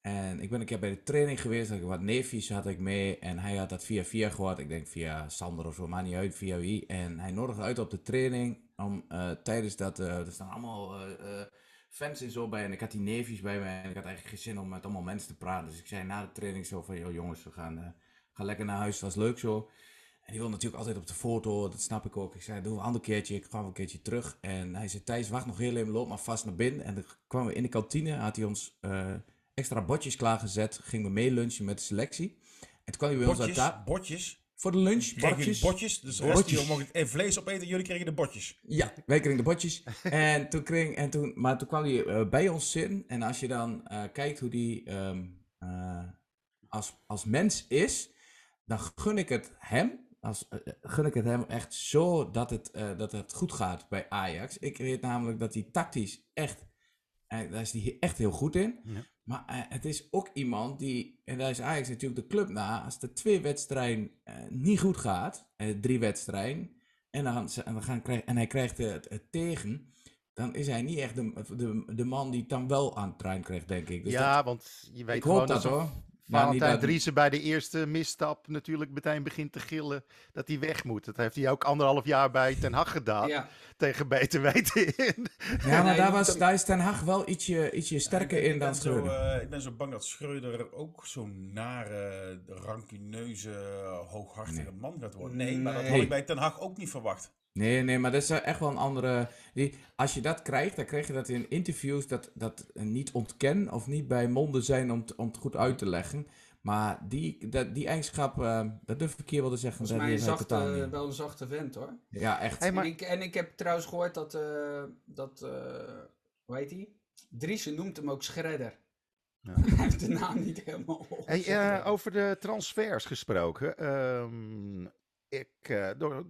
En ik ben een keer bij de training geweest. Had ik wat neefjes had ik mee. En hij had dat via via gehoord. Ik denk via Sander of zo, maar niet uit via wie. En hij nodigde uit op de training. Om eh, tijdens dat, eh, er staan allemaal eh, fans en zo bij. En ik had die neefjes bij me. En ik had eigenlijk geen zin om met allemaal mensen te praten. Dus ik zei na de training zo van, joh jongens, we gaan, gaan lekker naar huis. Het was leuk zo. En die wil natuurlijk altijd op de foto, dat snap ik ook. Ik zei, doen we een ander keertje, ik ga wel een keertje terug. En hij zei, Thijs, wacht nog heel even, loop maar vast naar binnen. En dan kwamen we in de kantine, had hij ons extra bordjes klaargezet. Gingen we mee lunchen met de selectie. En toen kwam hij bij ons uit
Botjes,
ta-
botjes.
Voor de lunch,
Kregen
bordjes.
botjes? Dus de rest
Botjes.
mocht eh, vlees opeten, jullie kregen de botjes.
Ja, wij kregen de bordjes. en toen kreeg, en toen, maar toen kwam hij eh, bij ons zitten. En als je dan eh, kijkt hoe die ehm, eh, als, als mens is, dan gun ik het hem als, gun ik het hem echt zo dat het, dat het goed gaat bij Ajax. Ik weet namelijk dat hij tactisch echt, daar is hij echt heel goed in. Ja. Maar het is ook iemand die, en daar is Ajax natuurlijk de club na, als de twee wedstrijden niet goed gaat, drie wedstrijden, en, dan, en, dan gaan, en hij krijgt het, het tegen, dan is hij niet echt de, de, de man die het dan wel aan het trein krijgt, denk ik.
Dus ja, dat, want je weet
ik
gewoon
hoop dat,
dat
hoor.
Valentijn Driessen bij de eerste misstap natuurlijk meteen begint te gillen dat hij weg moet. Dat heeft hij ook anderhalf jaar bij Ten Hag gedaan.
Ja,
Tegen beter weten in.
Ja, maar
Nee,
daar, was, daar is Ten Hag wel ietsje, ietsje sterker
ik,
in
ik
dan Schreuder.
eh, ik ben zo bang dat Schreuder ook zo'n nare, rancuneuze, hooghartige man gaat worden. Nee, maar dat had ik bij Ten Hag ook niet verwacht.
Nee, nee, maar dat is echt wel een andere... Die, als je dat krijgt, dan krijg je dat in interviews, dat, dat niet ontkennen of niet bij monden zijn om, t- om het goed uit te leggen. Maar die, dat, die eigenschap, eh, dat durf ik hier wel te zeggen.
volgens mij een zachte, wel een zachte vent hoor.
Ja, echt.
Hey, maar-
En, ik, en ik heb trouwens gehoord dat, eh dat eh, hoe heet hij? Driessen noemt hem ook Schredder.
Ja.
Hij heeft de naam niet helemaal
Hey, eh, over de transfers gesproken. ehm, ik, eh, er,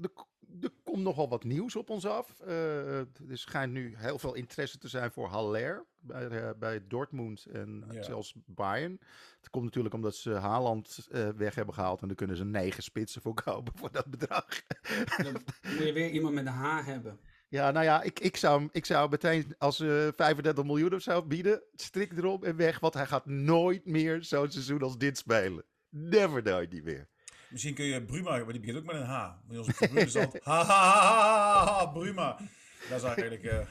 er, komt nogal wat nieuws op ons af. Eh, er schijnt nu heel veel interesse te zijn voor Haller bij, eh, bij Dortmund en
Ja.
zelfs Bayern. Het komt natuurlijk omdat ze Haaland eh, weg hebben gehaald en daar kunnen ze negen spitsen voor kopen voor dat bedrag.
Dan moet je weer iemand met een H hebben.
Ja, nou ja, ik, ik, zou, ik zou meteen als ze 35 miljoen of zo bieden, strik erop en weg. Want hij gaat nooit meer zo'n seizoen als dit spelen. Never nooit niet meer.
Misschien kun je Bruma, maar die begint ook met een H. Bij figuur is dat ha, ha, ha, ha, Bruma. Dat is eigenlijk, eh,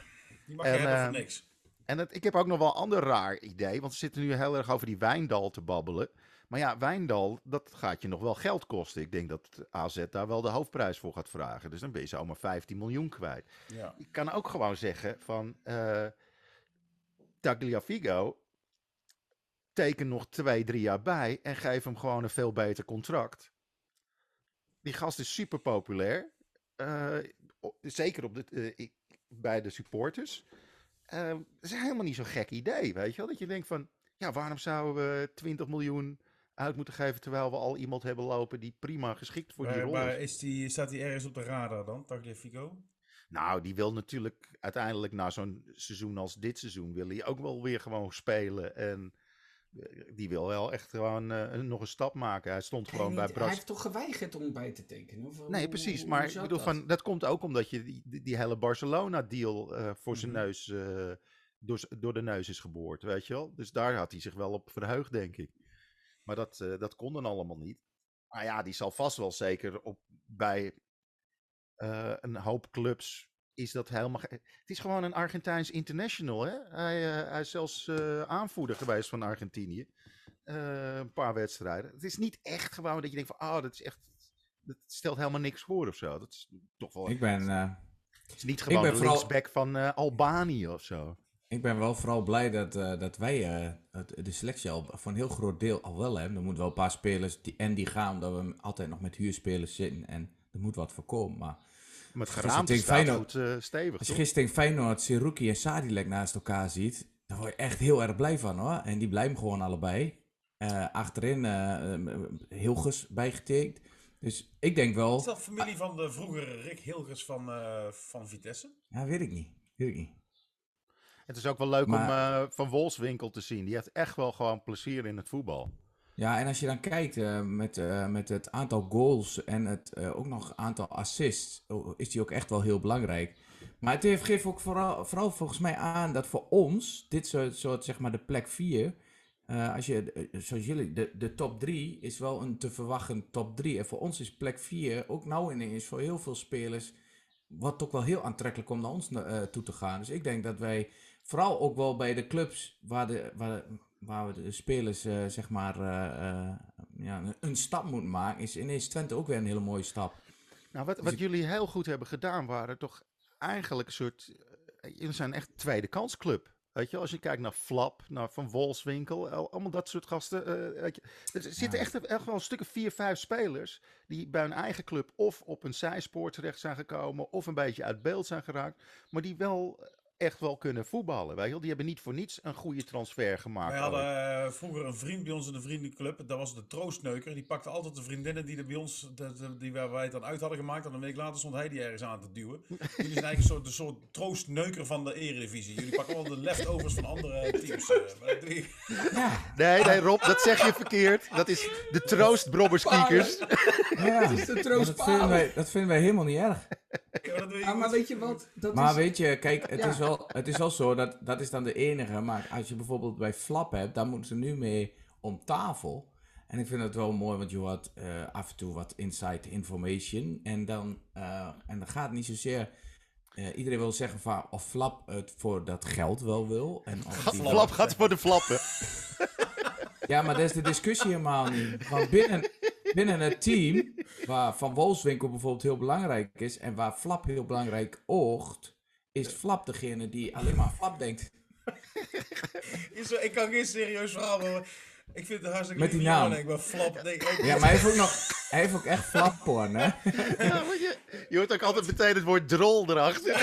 die mag je
En,
hebben
eh,
voor niks.
En het, ik heb ook nog wel een ander raar idee. Want we zitten nu heel erg over die Wijndal te babbelen. Maar ja, Wijndal, dat gaat je nog wel geld kosten. Ik denk dat AZ daar wel de hoofdprijs voor gaat vragen. Dus dan ben je zomaar 15 miljoen kwijt.
Ja.
Ik kan ook gewoon zeggen van... eh Tagliafico, teken nog twee, drie jaar bij... en geef hem gewoon een veel beter contract. Die gast is super populair. Eh, zeker op de, eh, bij de supporters. Eh, dat is helemaal niet zo'n gek idee, weet je wel? Dat je denkt van, ja, waarom zouden we 20 miljoen uit moeten geven... terwijl we al iemand hebben lopen die prima geschikt voor die rol
maar
is?
is die, staat hij ergens op de radar dan, Tagliafico?
Nou, die wil natuurlijk uiteindelijk na zo'n seizoen als dit seizoen... wil hij ook wel weer gewoon spelen en... Die wil wel echt gewoon eh, nog een stap maken. Hij stond gewoon
Hij,
bij
niet- hij
Bras.
heeft toch geweigerd om bij te tekenen? Of,
Nee,
hoe-
precies.
hoe-
Maar
hoe
ik bedoel,
dat?
van, dat komt ook omdat je die, die, hele Barcelona-deal eh, voor zijn
Mhm.
neus, eh, door, door de neus is geboord, weet je wel. Dus daar had hij zich wel op verheugd, denk ik. Maar dat, dat kon dan allemaal niet. Maar ja, die zal vast wel zeker op, bij een hoop clubs is dat helemaal... Het is gewoon een Argentijns international, hè? Hij, eh, hij is zelfs eh, aanvoerder geweest van Argentinië. Eh, een paar wedstrijden. Het is niet echt gewoon dat je denkt van, oh, dat is echt... Dat stelt helemaal niks voor of zo. Dat is toch wel...
Ik ben,
Het is niet gewoon de
vooral-
linksback van eh, Albanië of zo.
ik ben wel vooral blij dat, dat wij het- de selectie al voor een heel groot deel al wel hebben. Er moeten wel een paar spelers die, en die gaan, omdat we altijd nog met huurspelers zitten. En er moet wat voorkomen. Maar
Met
Als je
geraamte staat
Feyenoord-
goed eh, stevig,
Als je gisteren tegen Feyenoord, Seruki en Sadilek naast elkaar ziet, daar word je echt heel erg blij van hoor. En die blijven gewoon allebei. Eh, achterin eh, eh, Hilgers bijgetekend. Dus ik denk wel...
Is dat familie van de vroegere Rick Hilgers van, eh, van Vitesse?
Ja, weet ik niet. Weet ik niet.
Het is ook wel leuk
Maar-
om eh, Van Wolfswinkel te zien. Die heeft echt wel gewoon plezier in het voetbal.
Ja, en als je dan kijkt eh, met, eh, met het aantal goals en het eh, ook nog aantal assists, is die ook echt wel heel belangrijk. Maar het heeft, geeft ook vooral, vooral volgens mij aan dat voor ons, dit soort, zeg maar de plek 4, eh, als je, zoals jullie, de, de top 3 is wel een te verwachten top 3. En voor ons is plek 4 ook nou ineens voor heel veel spelers, wat ook wel heel aantrekkelijk om naar ons toe te gaan. Dus ik denk dat wij vooral ook wel bij de clubs waar, de, waar, waar we de spelers eh, zeg maar eh, eh, ja, een, stap moeten maken, is ineens Twente ook weer een hele mooie stap.
Nou, wat,
Dus
wat
ik-
jullie heel goed hebben gedaan, waren toch eigenlijk een soort... Jullie zijn echt tweede kansclub. Weet je, als je kijkt naar Flap, naar Van Wolfswinkel, al- allemaal dat soort gasten. weet je, er zitten
Ja.
echt, echt wel een stuk of vier, vijf spelers die bij hun eigen club of op een zijspoor terecht zijn gekomen of een beetje uit beeld zijn geraakt. Maar die wel echt wel kunnen voetballen. Weet je? Die hebben niet voor niets een goede transfer gemaakt.
Wij hadden uh, vroeger een vriend bij ons in de vriendenclub. Dat was de troostneuker. Die pakte altijd de vriendinnen die er bij ons, de, de, die wij het dan uit hadden gemaakt. En een week later stond hij die ergens aan te duwen. Jullie zijn eigenlijk een soort, een soort troostneuker van de eredivisie. Jullie pakken al de leftovers van andere teams. Uh,
ja. Nee, nee Rob, dat zeg je verkeerd. Dat is de troostbrobberskiekers.
Ja, dat, is de troost dat, vinden wij, dat vinden wij helemaal niet erg.
Ja, maar weet je wat?
Dat maar weet je, kijk, het, is wel, het is wel zo, dat, dat is dan de enige. Maar als je bijvoorbeeld bij Flap hebt, dan moeten ze nu mee om tafel. En ik vind het wel mooi, want je hoort uh, af en toe wat inside information. En dan, uh, en dan gaat het niet zozeer... Uh, iedereen wil zeggen van of Flap het voor dat geld wel wil. En
Flap gaat voor de flappen.
ja, maar dat is de discussie helemaal niet. Want binnen, binnen het team, waar Van Wolfswinkel bijvoorbeeld heel belangrijk is en waar Flap heel belangrijk oogt, is Flap degene die alleen maar Flap denkt.
ik kan geen serieus verhaal. Ik vind het hartstikke
Met die naam.
Ik ben flap. Nee, ik...
Ja, maar hij heeft ook nog... Hij heeft ook echt flapporn, hè?
Ja, maar je, je hoort ook altijd meteen het woord drol erachter.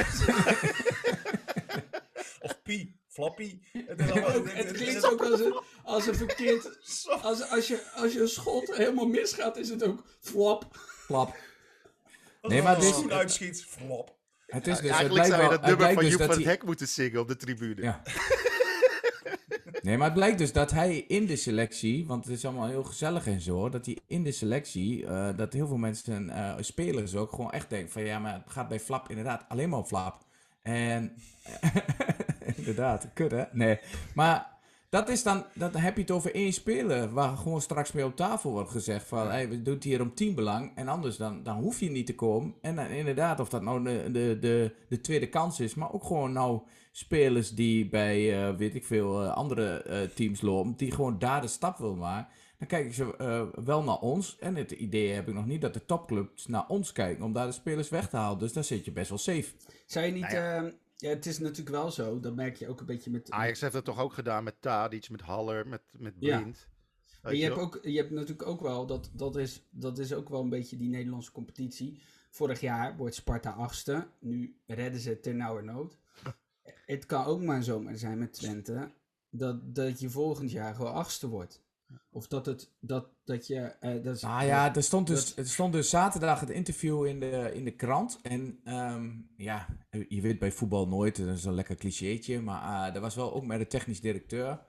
of pie. Flappy. Het,
is allemaal, het, het klinkt ook als een, als een verkeerd... Als, als, je, als je een schot helemaal misgaat, is het ook flap.
Flap.
Nee, maar dit... goed uitschiet, flap.
Het is dus, Eigenlijk zou je dat nummer van dus Joep van het Hek moeten zingen op de tribune.
Ja. Nee, maar het blijkt dus dat hij in de selectie, want het is allemaal heel gezellig en zo, dat hij in de selectie, uh, dat heel veel mensen, uh, spelers ook, gewoon echt denken van ja, maar het gaat bij Flap inderdaad alleen maar op Flap. En inderdaad, kut hè? Nee, maar dat is dan, dat heb je het over één speler, waar gewoon straks mee op tafel wordt gezegd van, hey, we doen het hier om teambelang, en anders dan, dan hoef je niet te komen. En dan inderdaad, of dat nou de, de, de, de tweede kans is, maar ook gewoon nou spelers die bij, uh, weet ik veel, uh, andere uh, teams lopen, die gewoon daar de stap wil maken. Dan kijken ze wel naar ons. En het idee heb ik nog niet dat de topclubs naar ons kijken om daar de spelers weg te halen. Dus daar zit je best wel safe.
Zou je niet... Nou ja. Ja, het is natuurlijk wel zo. Dat merk je ook een beetje met...
Ajax heeft dat toch ook gedaan met Tadic, met Haller, met, met Blind.
Ja. Maar je, hebt ook, je hebt natuurlijk ook wel, dat, dat, is, dat is ook wel een beetje die Nederlandse competitie. Vorig jaar wordt Sparta achtste. Nu redden ze ter nood. het kan ook maar zomaar zijn met Twente dat, dat je volgend jaar gewoon achtste wordt. Of dat, het, dat, dat je... Uh, dat is,
ah ja, er stond, dus, er stond dus zaterdag het interview in de, in de krant. En um, ja, je weet bij voetbal nooit, dat is een lekker clichétje. Maar uh, er was wel ook met de technisch directeur.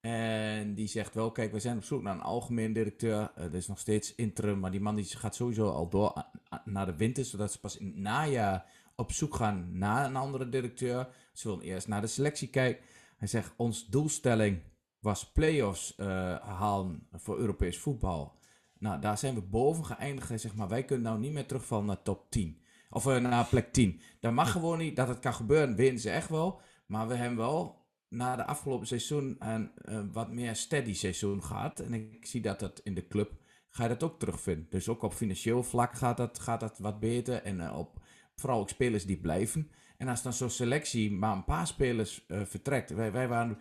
En die zegt wel, kijk, we zijn op zoek naar een algemeen directeur. Uh, er is nog steeds interim, maar die man die gaat sowieso al door naar de winter. Zodat ze pas in het najaar op zoek gaan naar een andere directeur. Ze willen eerst naar de selectie kijken. Hij zegt, ons doelstelling was play-offs uh, halen voor Europees voetbal. Nou, daar zijn we boven geëindigd. Zegt, maar wij kunnen nou niet meer terugvallen naar top 10. Of uh, naar plek 10. Dat mag gewoon niet. Dat het kan gebeuren, weten ze echt wel. Maar we hebben wel na de afgelopen seizoen een uh, wat meer steady seizoen gehad. En ik zie dat dat in de club, ga je dat ook terugvinden. Dus ook op financieel vlak gaat dat, gaat dat wat beter. En op vooral ook spelers die blijven. En als dan zo'n selectie maar een paar spelers vertrekt. Wij, wij waren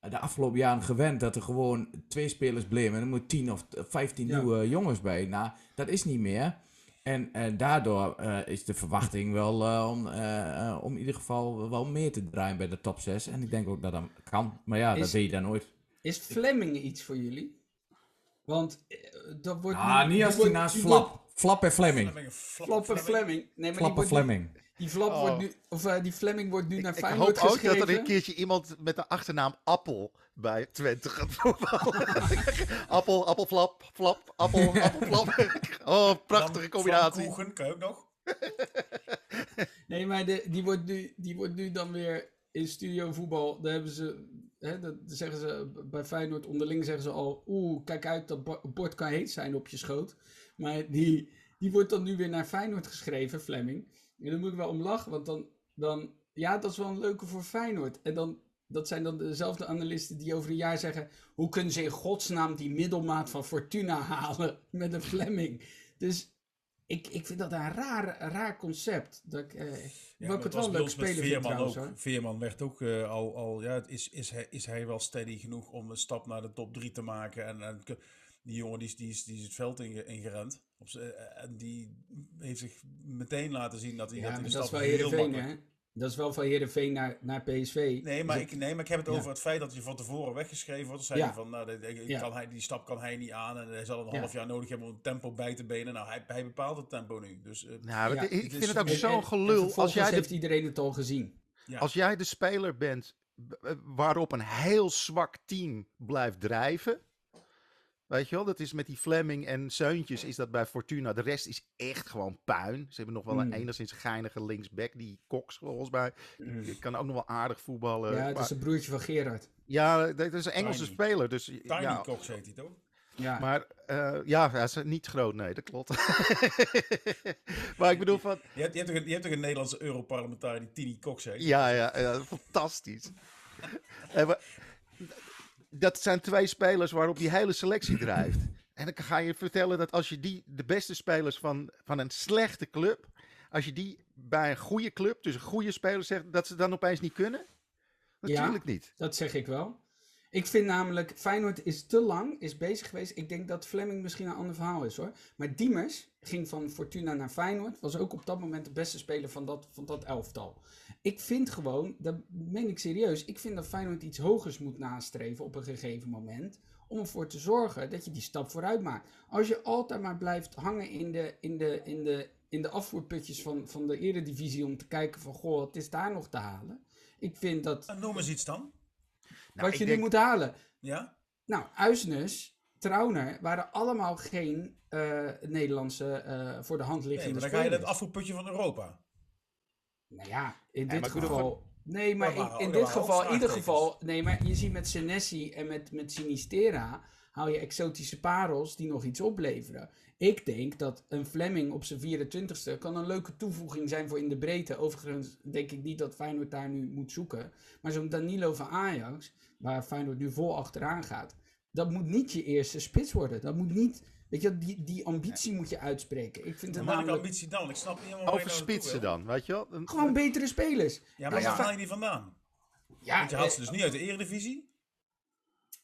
de afgelopen jaren gewend dat er gewoon twee spelers bleven. En er moet tien of vijftien ja. nieuwe jongens bij. Nou, dat is niet meer. En, en daardoor uh, is de verwachting wel uh, om, uh, om in ieder geval wel meer te draaien bij de top 6. En ik denk ook dat dat kan. Maar ja, is, dat weet je dan nooit.
Is Fleming iets voor jullie? Want dat wordt.
Ah, niet als hij naast Flap. Flap en Fleming.
Flap en Fleming. Nee, maar
Flap en Fleming.
Die, Flap oh. wordt nu, of, uh, die Fleming wordt nu ik, naar Feyenoord geschreven.
Ik hoop ook dat er een keertje iemand met de achternaam Appel bij Twente gaat voetballen. appel, appelflap, flap, appel, appelflap. oh, prachtige combinatie.
Koegen, kan ook nog?
nee, maar de, die, wordt nu, die wordt nu dan weer in studio voetbal. Daar hebben ze, hè, dat zeggen ze bij Feyenoord onderling zeggen ze al, oeh, kijk uit, dat bord kan heet zijn op je schoot. Maar die, die wordt dan nu weer naar Feyenoord geschreven, Fleming. En dan moet ik wel om lachen, want dan, dan, ja, dat is wel een leuke voor Feyenoord. En dan, dat zijn dan dezelfde analisten die over een jaar zeggen, hoe kunnen ze in godsnaam die middelmaat van Fortuna halen met een Fleming? Dus ik, ik vind dat een raar, raar concept. Dat ik, eh, ja, ik het wel leuk spelen
Veerman trouwens, ook. Veerman werd ook uh, al, al ja, is, is, hij, is hij wel steady genoeg om een stap naar de top 3 te maken? En, en die jongen die, die, die is het veld ingerend. Op en die heeft zich meteen laten zien dat hij
ja,
dat,
dat is wel Heerenveen, hè? Dat is wel van Heerenveen naar, naar PSV.
Nee maar,
Dus
ik, nee, maar ik heb het
Ja.
over het feit dat je van tevoren weggeschreven wordt. Dan zei
Ja.
je van, nou,
Ja.
kan hij, die stap kan hij niet aan. En hij zal een
Ja.
half jaar nodig hebben om het tempo bij te benen. Nou, hij, hij bepaalt het tempo nu. Dus eh,
Nou, ik vind
is-
het ook
en-
zo'n
En- en
gelul. Als jij, de,
heeft iedereen het al gezien.
ja.
als jij de speler bent eh, waarop een heel zwak team blijft drijven. Weet je wel, dat is met die Fleming en Zeuntjes is dat bij Fortuna. De rest is echt gewoon puin. Ze hebben nog wel een
Mm.
enigszins geinige linksback, die Cox volgens mij. Die kan ook nog wel aardig voetballen.
ja, het
maar-
is een broertje van Gerard.
ja, dat is een Engelse
Tiny.
speler. Dus,
Tiny
ja,
Cox heet hij toch?
Ja.
maar eh, ja, hij is niet groot, nee, dat klopt. maar ik bedoel van,
Je hebt, je hebt, toch, een, je hebt toch een Nederlandse Europarlementariër die Tiny Cox heet?
Ja, ja, ja fantastisch. En we- dat zijn twee spelers waarop die hele selectie drijft. En dan ga je vertellen dat als je die, de beste spelers van, van een slechte club, als je die bij een goede club, dus een goede speler zegt, dat ze dan opeens niet kunnen? Natuurlijk niet.
Dat zeg ik wel. Ik vind namelijk, Feyenoord is te lang, is bezig geweest. Ik denk dat Fleming misschien een ander verhaal is hoor. Maar Diemers ging van Fortuna naar Feyenoord. Was ook op dat moment de beste speler van dat, van dat elftal. Ik vind gewoon, dat meen ik serieus. Ik vind dat Feyenoord iets hogers moet nastreven op een gegeven moment. Om ervoor te zorgen dat je die stap vooruit maakt. Als je altijd maar blijft hangen in de, in de, in de, in de afvoerputjes van, van de eredivisie. Om te kijken van, goh, het is daar nog te halen. Ik vind dat
noem eens iets dan.
Nou,
wat je
denk-
nu moet halen.
Ja?
Nou, Uisnes, Trauner waren allemaal geen eh, Nederlandse eh, voor de hand
Nee,
liggende
maar dan ga je het afvoerputje van Europa.
Nou ja, in dit geval... Nee, maar in, in dit geval, in ieder geval... Nee, maar je ziet met Senesi en met, met Sinistera... haal je exotische parels die nog iets opleveren. Ik denk dat een Fleming op zijn 24ste... kan een leuke toevoeging zijn voor in de breedte. Overigens denk ik niet dat Feyenoord daar nu moet zoeken. Maar zo'n Danilo van Ajax... waar Feyenoord nu vol achteraan gaat... dat moet niet je eerste spits worden. Dat moet niet... Weet je, die, die ambitie moet je uitspreken. Ik vind het
Maar
namelijk...
ambitie dan? Ik snap niet helemaal
Over
nou
spitsen dan, weet je wel?
Gewoon betere spelers.
Ja, maar
ja,
waar haal je die vandaan?
Ja,
Want je haalt ze
eh,
dus niet uit de Eredivisie.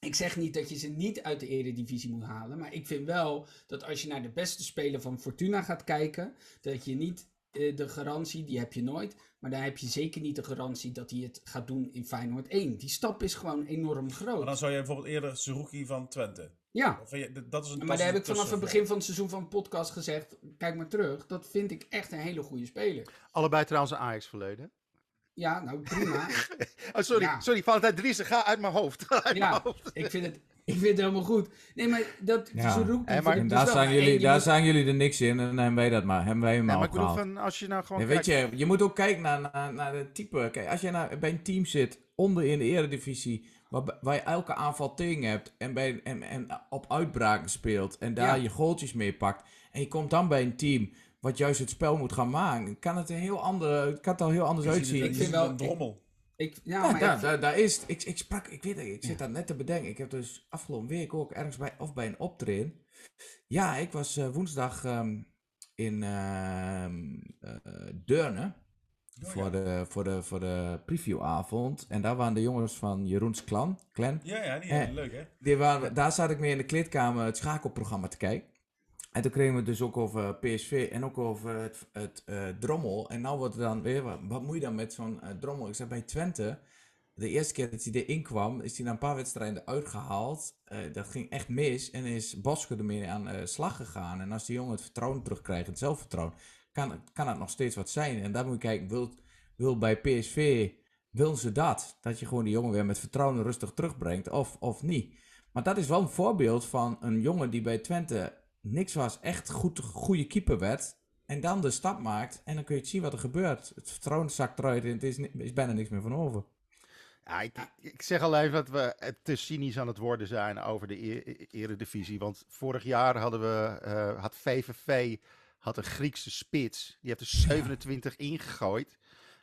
Ik zeg niet dat je ze niet uit de eredivisie moet halen. Maar ik vind wel dat als je naar de beste speler van Fortuna gaat kijken. Dat je niet eh, de garantie, die heb je nooit. Maar dan heb je zeker niet de garantie dat hij het gaat doen in Feyenoord 1. Die stap is gewoon enorm
Maar
groot.
dan zou je bijvoorbeeld eerder Suzuki van Twente.
Ja,
Of vind je- dat- is een
maar daar heb ik vanaf het begin van het seizoen van de podcast gezegd. Kijk maar terug. Dat vind ik echt een hele goede speler.
Allebei trouwens een Ajax verleden.
Ja, nou prima.
Oh, sorry,
Ja.
sorry, Valentijn Driessen, ga uit mijn hoofd. Uit mijn
ja,
hoofd.
ik vind het, ik vind het helemaal goed. Nee, maar dat
Ja.
Maar-
ik
En
dus
daar, zijn jullie, daar
moet-
zijn jullie er niks in en dan hebben wij dat maar. Hebben wij hem
Ja,
al
maar ik bedoel, van, als je nou gewoon
Ja, weet
kijkt-
je, je moet ook kijken naar, naar, naar de type. Kijk, als je nou bij een team zit, onder in de eredivisie, waar, waar je elke aanval tegen hebt en, bij, en, en op uitbraken speelt en daar
Ja.
je goaltjes mee pakt, en je komt dan bij een team wat juist het spel moet gaan maken, kan het, een heel andere, kan het er heel anders uitzien.
Ik vind wel-
een drommel.
Ik, ja,
Ja,
maar
daar,
ik-
daar, daar is het. Ik, ik sprak, ik weet het, ik zit daar net te bedenken. Ik heb dus afgelopen week ook ergens bij, of bij een optreden. Ja, ik was eh, woensdag ehm, in ehm eh, Deurne.
Oh,
voor,
ja.
de, voor, de, voor de previewavond. En daar waren de jongens van Jeroens Klan. Clan.
Ja, ja, die,
Eh.
leuk hè?
Die waren, daar zat ik mee in de kleedkamer het schakelprogramma te kijken. En toen kregen we het dus ook over PSV en ook over het, het eh, drommel. En nou wordt er dan weer, wat, moet je dan met zo'n eh, drommel? Ik zei bij Twente, de eerste keer dat hij erin kwam, is hij na een paar wedstrijden uitgehaald. Eh, dat ging echt mis en is Boske ermee aan slag gegaan. En als die jongen het vertrouwen terugkrijgt, het zelfvertrouwen, kan, kan het nog steeds wat zijn. En daar moet je kijken, wil, wil bij PSV, willen ze dat? Dat je gewoon die jongen weer met vertrouwen rustig terugbrengt of, of niet? Maar dat is wel een voorbeeld van een jongen die bij Twente niks was, echt goed, goede keeper werd. En dan de stap maakt en dan kun je het zien wat er gebeurt. Het vertrouwen zakt eruit en het is, is bijna niks meer van over.
Ja, ik, ik zeg alleen dat we te cynisch aan het worden zijn over de e- eredivisie. Want vorig jaar hadden we, eh, had VVV had een Griekse spits. Die heeft er 27 ingegooid.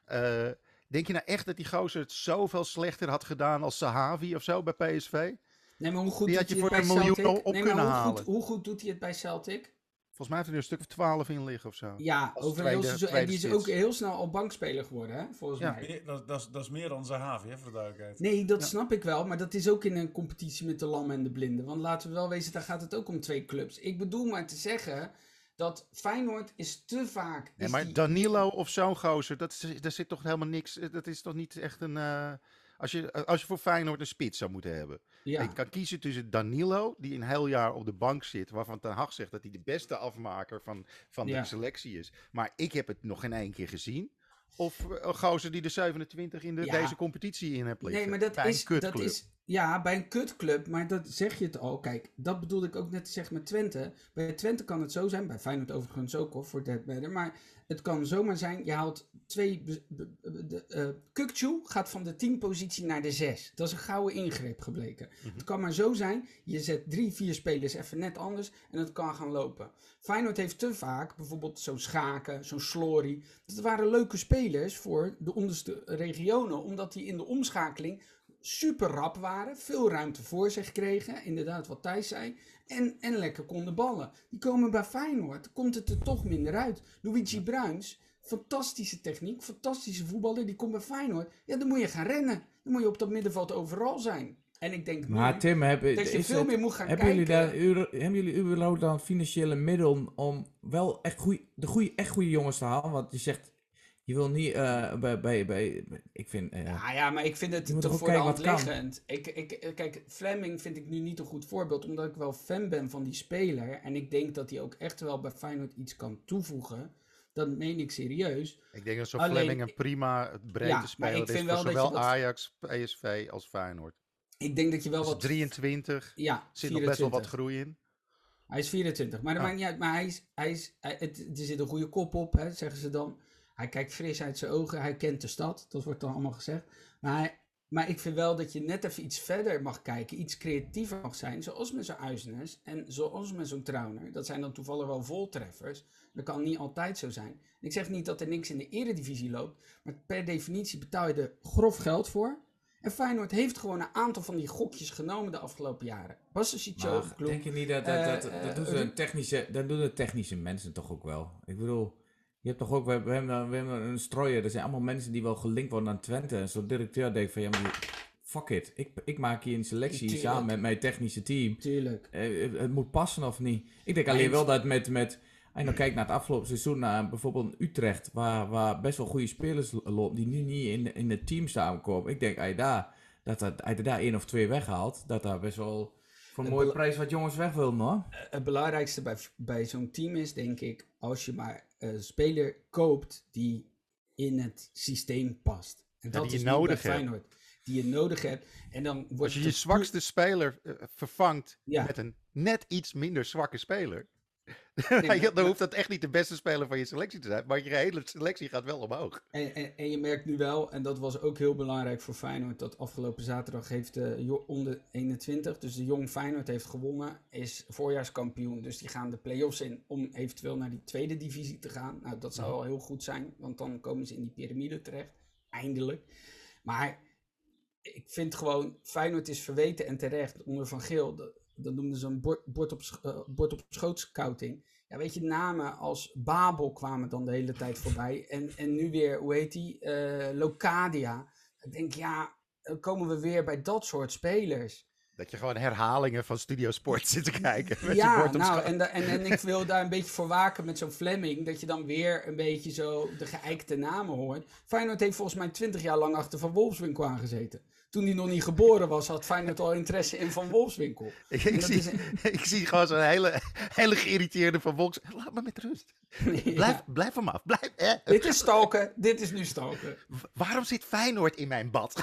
Eh, denk je nou echt dat die gozer het zoveel slechter had gedaan als Sahavi of zo bij PSV?
Nee, maar hoe goed
Die
doet
had je
hij het
voor
bij
een miljoen
Celtic?
op
nee, maar
kunnen
hoe
halen.
Goed, hoe goed doet hij het bij Celtic?
Volgens mij heeft hij er een stuk of 12 in liggen of zo.
Ja,
Als
over
tweede-
heel seizoen. En die is ook heel snel al bankspeler geworden, hè, volgens
Ja.
mij.
Dat, dat, is, dat is meer dan Zahavi, hè, voor de duidelijkheid.
Nee, dat
Ja.
snap ik wel, maar dat is ook in een competitie met de lammen en de blinden. Want laten we wel wezen, daar gaat het ook om twee clubs. Ik bedoel maar te zeggen dat Feyenoord is te vaak...
Nee,
is
maar
die-
Danilo of zo'n gozer, dat is, daar zit toch helemaal niks. Dat is toch niet echt een. eh, als, je, als je voor Feyenoord een spits zou moeten hebben.
ja.
Je kan kiezen tussen Danilo, die een heel jaar op de bank zit, waarvan Ten Hag zegt dat hij de beste afmaker van, van
Ja.
de selectie is. Maar ik heb het nog geen één keer gezien. Of eh, een gozer die de 27 in de,
Ja.
deze competitie in heeft liggen.
Nee, maar dat is, dat is. Ja, bij een kutclub, maar dat zeg je het al. Kijk, dat bedoelde ik ook net te zeggen met Twente. Bij Twente kan het zo zijn, bij Feyenoord overigens ook hoor, voor Dead Better. Maar het kan zomaar zijn, je haalt twee. de, eh, Kukçu gaat van de 10 positie naar de 6. Dat is een gouden ingreep gebleken.
Mhm.
Het kan maar zo zijn, je zet drie, vier spelers even net anders en het kan gaan lopen. Feyenoord heeft te vaak, bijvoorbeeld zo'n Schaken, zo'n Slory. Dat waren leuke spelers voor de onderste regionen, omdat die in de omschakeling super rap waren, veel ruimte voor zich kregen, inderdaad wat Thijs zei, en, en lekker konden ballen. Die komen bij Feyenoord, komt het er toch minder uit. Luigi Bruins, fantastische techniek, fantastische voetballer, die komt bij Feyenoord. Ja, dan moet je gaan rennen. Dan moet je op dat middenveld overal zijn. En ik denk
Maar
nu
Tim, heb,
dat je veel
het-
meer moet gaan
hebben jullie, daar, hebben jullie überhaupt dan financiële middelen om wel echt goeie, de goede, echt goede jongens te halen? Want je zegt, je wil niet eh, bij, bij, bij, ik vind, eh,
Ja, ja, maar ik vind het toch voor de hand liggend. Ik, ik, kijk, Fleming vind ik nu niet een goed voorbeeld, omdat ik wel fan ben van die speler. En ik denk dat hij ook echt wel bij Feyenoord iets kan toevoegen. Dat meen ik serieus.
Ik denk dat zo'n
Alleen-
Fleming een prima breedte
Ja,
speler
ik
is voor zowel
wat-
Ajax, PSV als Feyenoord.
Ik denk dat je wel
Dus
wat...
23,
Ja,
zit nog best wel wat
24.
groei in.
Hij is 24, maar dat
Ah.
maakt niet uit. Maar hij is, hij is, hij- het, er zit een goede kop op, hè, zeggen ze dan. Hij kijkt fris uit zijn ogen, hij kent de stad. Dat wordt dan allemaal gezegd. Maar, hij- maar ik vind wel dat je net even iets verder mag kijken, iets creatiever mag zijn. Zoals met zo'n Uisnes en zoals met zo'n Trauner. Dat zijn dan toevallig wel voltreffers. Dat kan niet altijd zo zijn. Ik zeg niet dat er niks in de eredivisie loopt. Maar per definitie betaal je er grof geld voor. En Feyenoord heeft gewoon een aantal van die gokjes genomen de afgelopen jaren. Basasico,
maar denk je niet dat, dat, dat,
Eh,
dat, doen
eh,
ze een technische, dat doen de technische mensen toch ook wel? Ik bedoel, je hebt toch ook, we, hebben, we hebben een strooier, er zijn allemaal mensen die wel gelinkt worden aan Twente. En zo'n directeur denkt van, ja maar fuck it, ik, ik maak hier een selectie
Tuurlijk.
samen met mijn technische team.
Tuurlijk.
Eh, het- het moet passen of niet. Ik denk alleen wel dat met, met als je dan kijkt naar het afgelopen seizoen, naar bijvoorbeeld Utrecht, waar, waar best wel goede spelers lo- lopen, die nu niet in, in het team samenkomen. Ik denk, als je daar, dat, er daar één of twee weghaalt, dat daar best wel voor een mooie prijs wat jongens weg willen hoor.
Het belangrijkste bij, bij zo'n team is, denk ik, als je maar een speler koopt die in het systeem past. En dat
die je
is nu
nodig
bij
hebt.
Feyenoord. Die je nodig hebt. En dan wordt
Als je je zwakste speler eh, vervangt
Ja.
met een net iets minder zwakke speler. dan hoeft dat echt niet de beste speler van je selectie te zijn. Maar je hele selectie gaat wel omhoog.
En, en, en je merkt nu wel, en dat was ook heel belangrijk voor Feyenoord, dat afgelopen zaterdag heeft de jo- onder 21, dus de jong Feyenoord heeft gewonnen, is voorjaarskampioen. Dus die gaan de play-offs in om eventueel naar die tweede divisie te gaan. Nou, dat zou wel heel goed zijn, want dan komen ze in die piramide terecht. Eindelijk. Maar ik vind gewoon, Feyenoord is verweten en terecht onder Van Geel. Dat, noemden ze een bord, bord, op, bord op schoot scouting. Ja, weet je, namen als Babel kwamen dan de hele tijd voorbij. En, en nu weer, hoe heet die? Eh, Locadia. Ik denk, ja, dan komen we weer bij dat soort spelers.
Dat je gewoon herhalingen van Studio Sport zit te kijken. met
ja,
bord op
nou, en, en, en ik wil daar een beetje voor waken met zo'n Fleming. Dat je dan weer een beetje zo de geëikte namen hoort. Feyenoord heeft volgens mij twintig jaar lang achter Van Wolfswinkel aangezeten. Toen hij nog niet geboren was, had Feyenoord al interesse in Van Wolfswinkel.
Ik, zie,
een-
ik zie gewoon zo'n hele, hele geïrriteerde van Volks. Laat me met rust. Blijf,
Ja.
blijf hem af. Blijf, eh.
Dit is stalken, dit is nu stalken.
W- Waarom zit Feyenoord in mijn bad?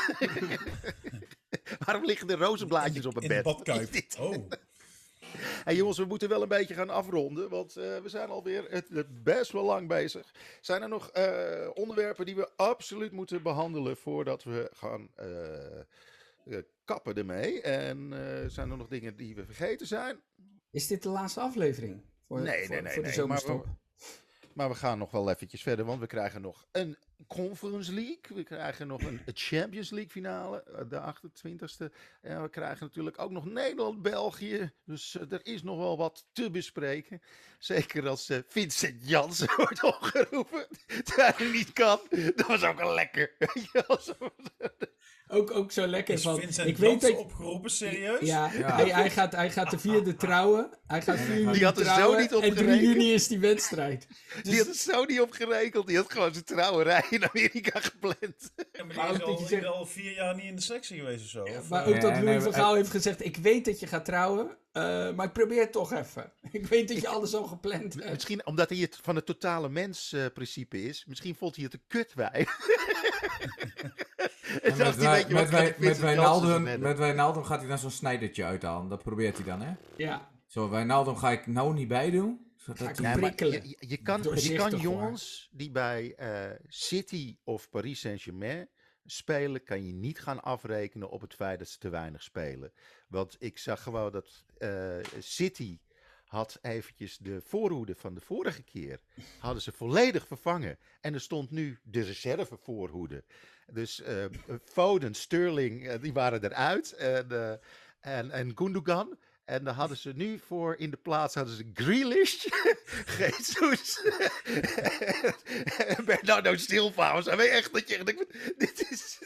Waarom liggen er rozenblaadjes op het
In de
bed?
badkuip.
Is dit?
Oh.
Hey jongens, we moeten wel een beetje gaan afronden, want eh, we zijn alweer het, het best wel lang bezig. Zijn er nog eh, onderwerpen die we absoluut moeten behandelen voordat we gaan eh, kappen ermee? En zijn er nog dingen die we vergeten zijn?
Is dit de laatste aflevering? Voor,
Nee,
voor,
nee, nee,
voor de
nee,
zomerstop?
Maar we gaan nog wel eventjes verder, want we krijgen nog een Conference League. We krijgen nog een Champions League finale, eh, de 28e. En we krijgen natuurlijk ook nog Nederland-België. Dus uh, er is nog wel wat te bespreken. Zeker als uh, Vincent Jansen wordt opgeroepen. Terwijl hij niet kan. Dat was ook wel lekker.
Ook, ook zo lekker
is
van.
Vincent
ik weet dat
opgeroepen, serieus?
Ja, ja. Hij, hij, gaat, hij gaat de vierde trouwen. Hij gaat 4 juni
die had er
trouwen,
zo niet op
En 3 juni is die wedstrijd.
Dus... Die had er zo niet op gerekend. Die had gewoon zijn trouwerij in Amerika gepland.
Ja, maar die is al, zegt... al, vier jaar niet in de sectie geweest of zo. Ja,
of, maar ook dat Louis nee, van Gaal heeft gezegd: Ik weet dat je gaat trouwen, uh, maar ik probeer het toch even. Ik weet dat je alles al gepland hebt.
Misschien omdat hij het van het totale mens-principe uh, is. Misschien vond hij het een kut bij.
En met, wij, met, wij, met, Wijnaldum, met Wijnaldum gaat hij dan zo'n snijdertje uithalen. Dat probeert hij dan, hè?
Ja.
Zo, Wijnaldum ga ik nou niet bij doen.
Zodat ja, prikkelen.
Je, je, kan, je kan jongens die bij uh, City of Paris Saint-Germain spelen, kan je niet gaan afrekenen op het feit dat ze te weinig spelen. Want ik zag gewoon dat uh, City had eventjes de voorhoede van de vorige keer hadden ze volledig vervangen. En er stond nu de reserve voorhoede. Dus uh, Foden, Sterling, uh, die waren eruit. En, en, en Gundogan. En dan hadden ze nu voor in de plaats hadden ze Grealish, Jesus en Bernardo Silva. Was weet echt dat je dit is...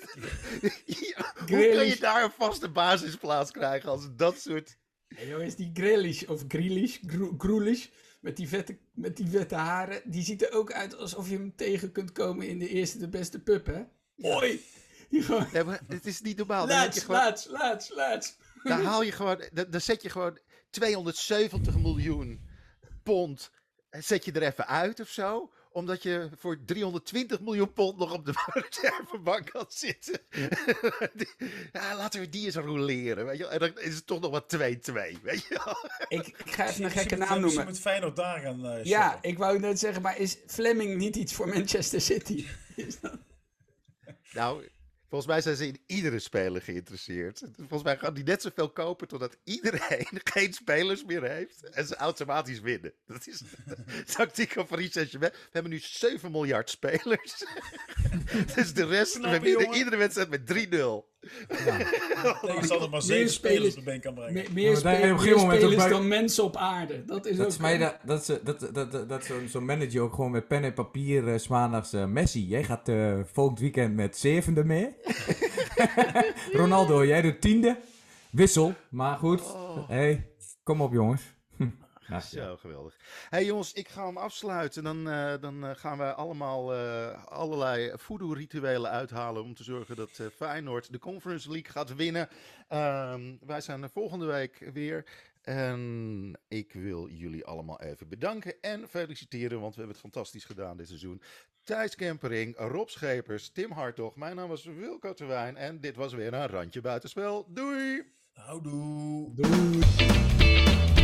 Hoe kan je daar een vaste basisplaats krijgen als dat soort...
Hey, jongens, die Grealish of Grealish, Groelish, met die, vette, met die vette haren, die ziet er ook uit alsof je hem tegen kunt komen in de eerste de beste pub, hè? Hoi!
Ja, het is niet normaal.
Laats, gewoon... laats, laats, laats.
Dan haal je gewoon, dan, dan zet je gewoon 270 miljoen pond, zet je er even uit of zo omdat je voor 320 miljoen pond nog op de reservebank kan zitten. ja, laten we die eens roleren. Weet je? En dan is het toch nog wat 2-2. Weet je
ik, ik ga even een gekke naam noemen. Je
moet Feyenoord daar gaan uh,
Ja, ik wou net zeggen, maar is Fleming niet iets voor Manchester City?
nou, Volgens mij zijn ze in iedere speler geïnteresseerd. Volgens mij gaan die net zoveel kopen totdat iedereen geen spelers meer heeft. En ze automatisch winnen. Dat is de tactiek van Paris Saint-Germain. We hebben nu 7 miljard spelers. dus de rest, we winnen iedere wedstrijd met 3-0. Ja.
Tegenstander maar 7 spelers op de been kan brengen.
Meer, meer, spelers, meer spelers dan mensen op aarde. Dat is
dat
ook...
Is mij dat, dat, dat, dat, dat, dat zo'n zo manager ook gewoon met pen en papier uh, maandags... Uh, Messi, jij gaat uh, volgend weekend met zevende mee. Ronaldo, jij doet tiende. Wissel, maar goed. Oh. Hey, kom op jongens.
Ja, Zo, geweldig. hey, jongens, ik ga hem afsluiten. Dan, uh, dan uh, gaan we allemaal uh, allerlei voodoo-rituelen uithalen om te zorgen dat Feyenoord de Conference League gaat winnen. Ehm, wij zijn er volgende week weer. En ik wil jullie allemaal even bedanken en feliciteren, want we hebben het fantastisch gedaan dit seizoen. Thijs Kempering, Rob Schepers, Tim Hartog, mijn naam was Wilco Terwijn en dit was weer een Randje Buitenspel. Doei!
Houdoe!
Doei!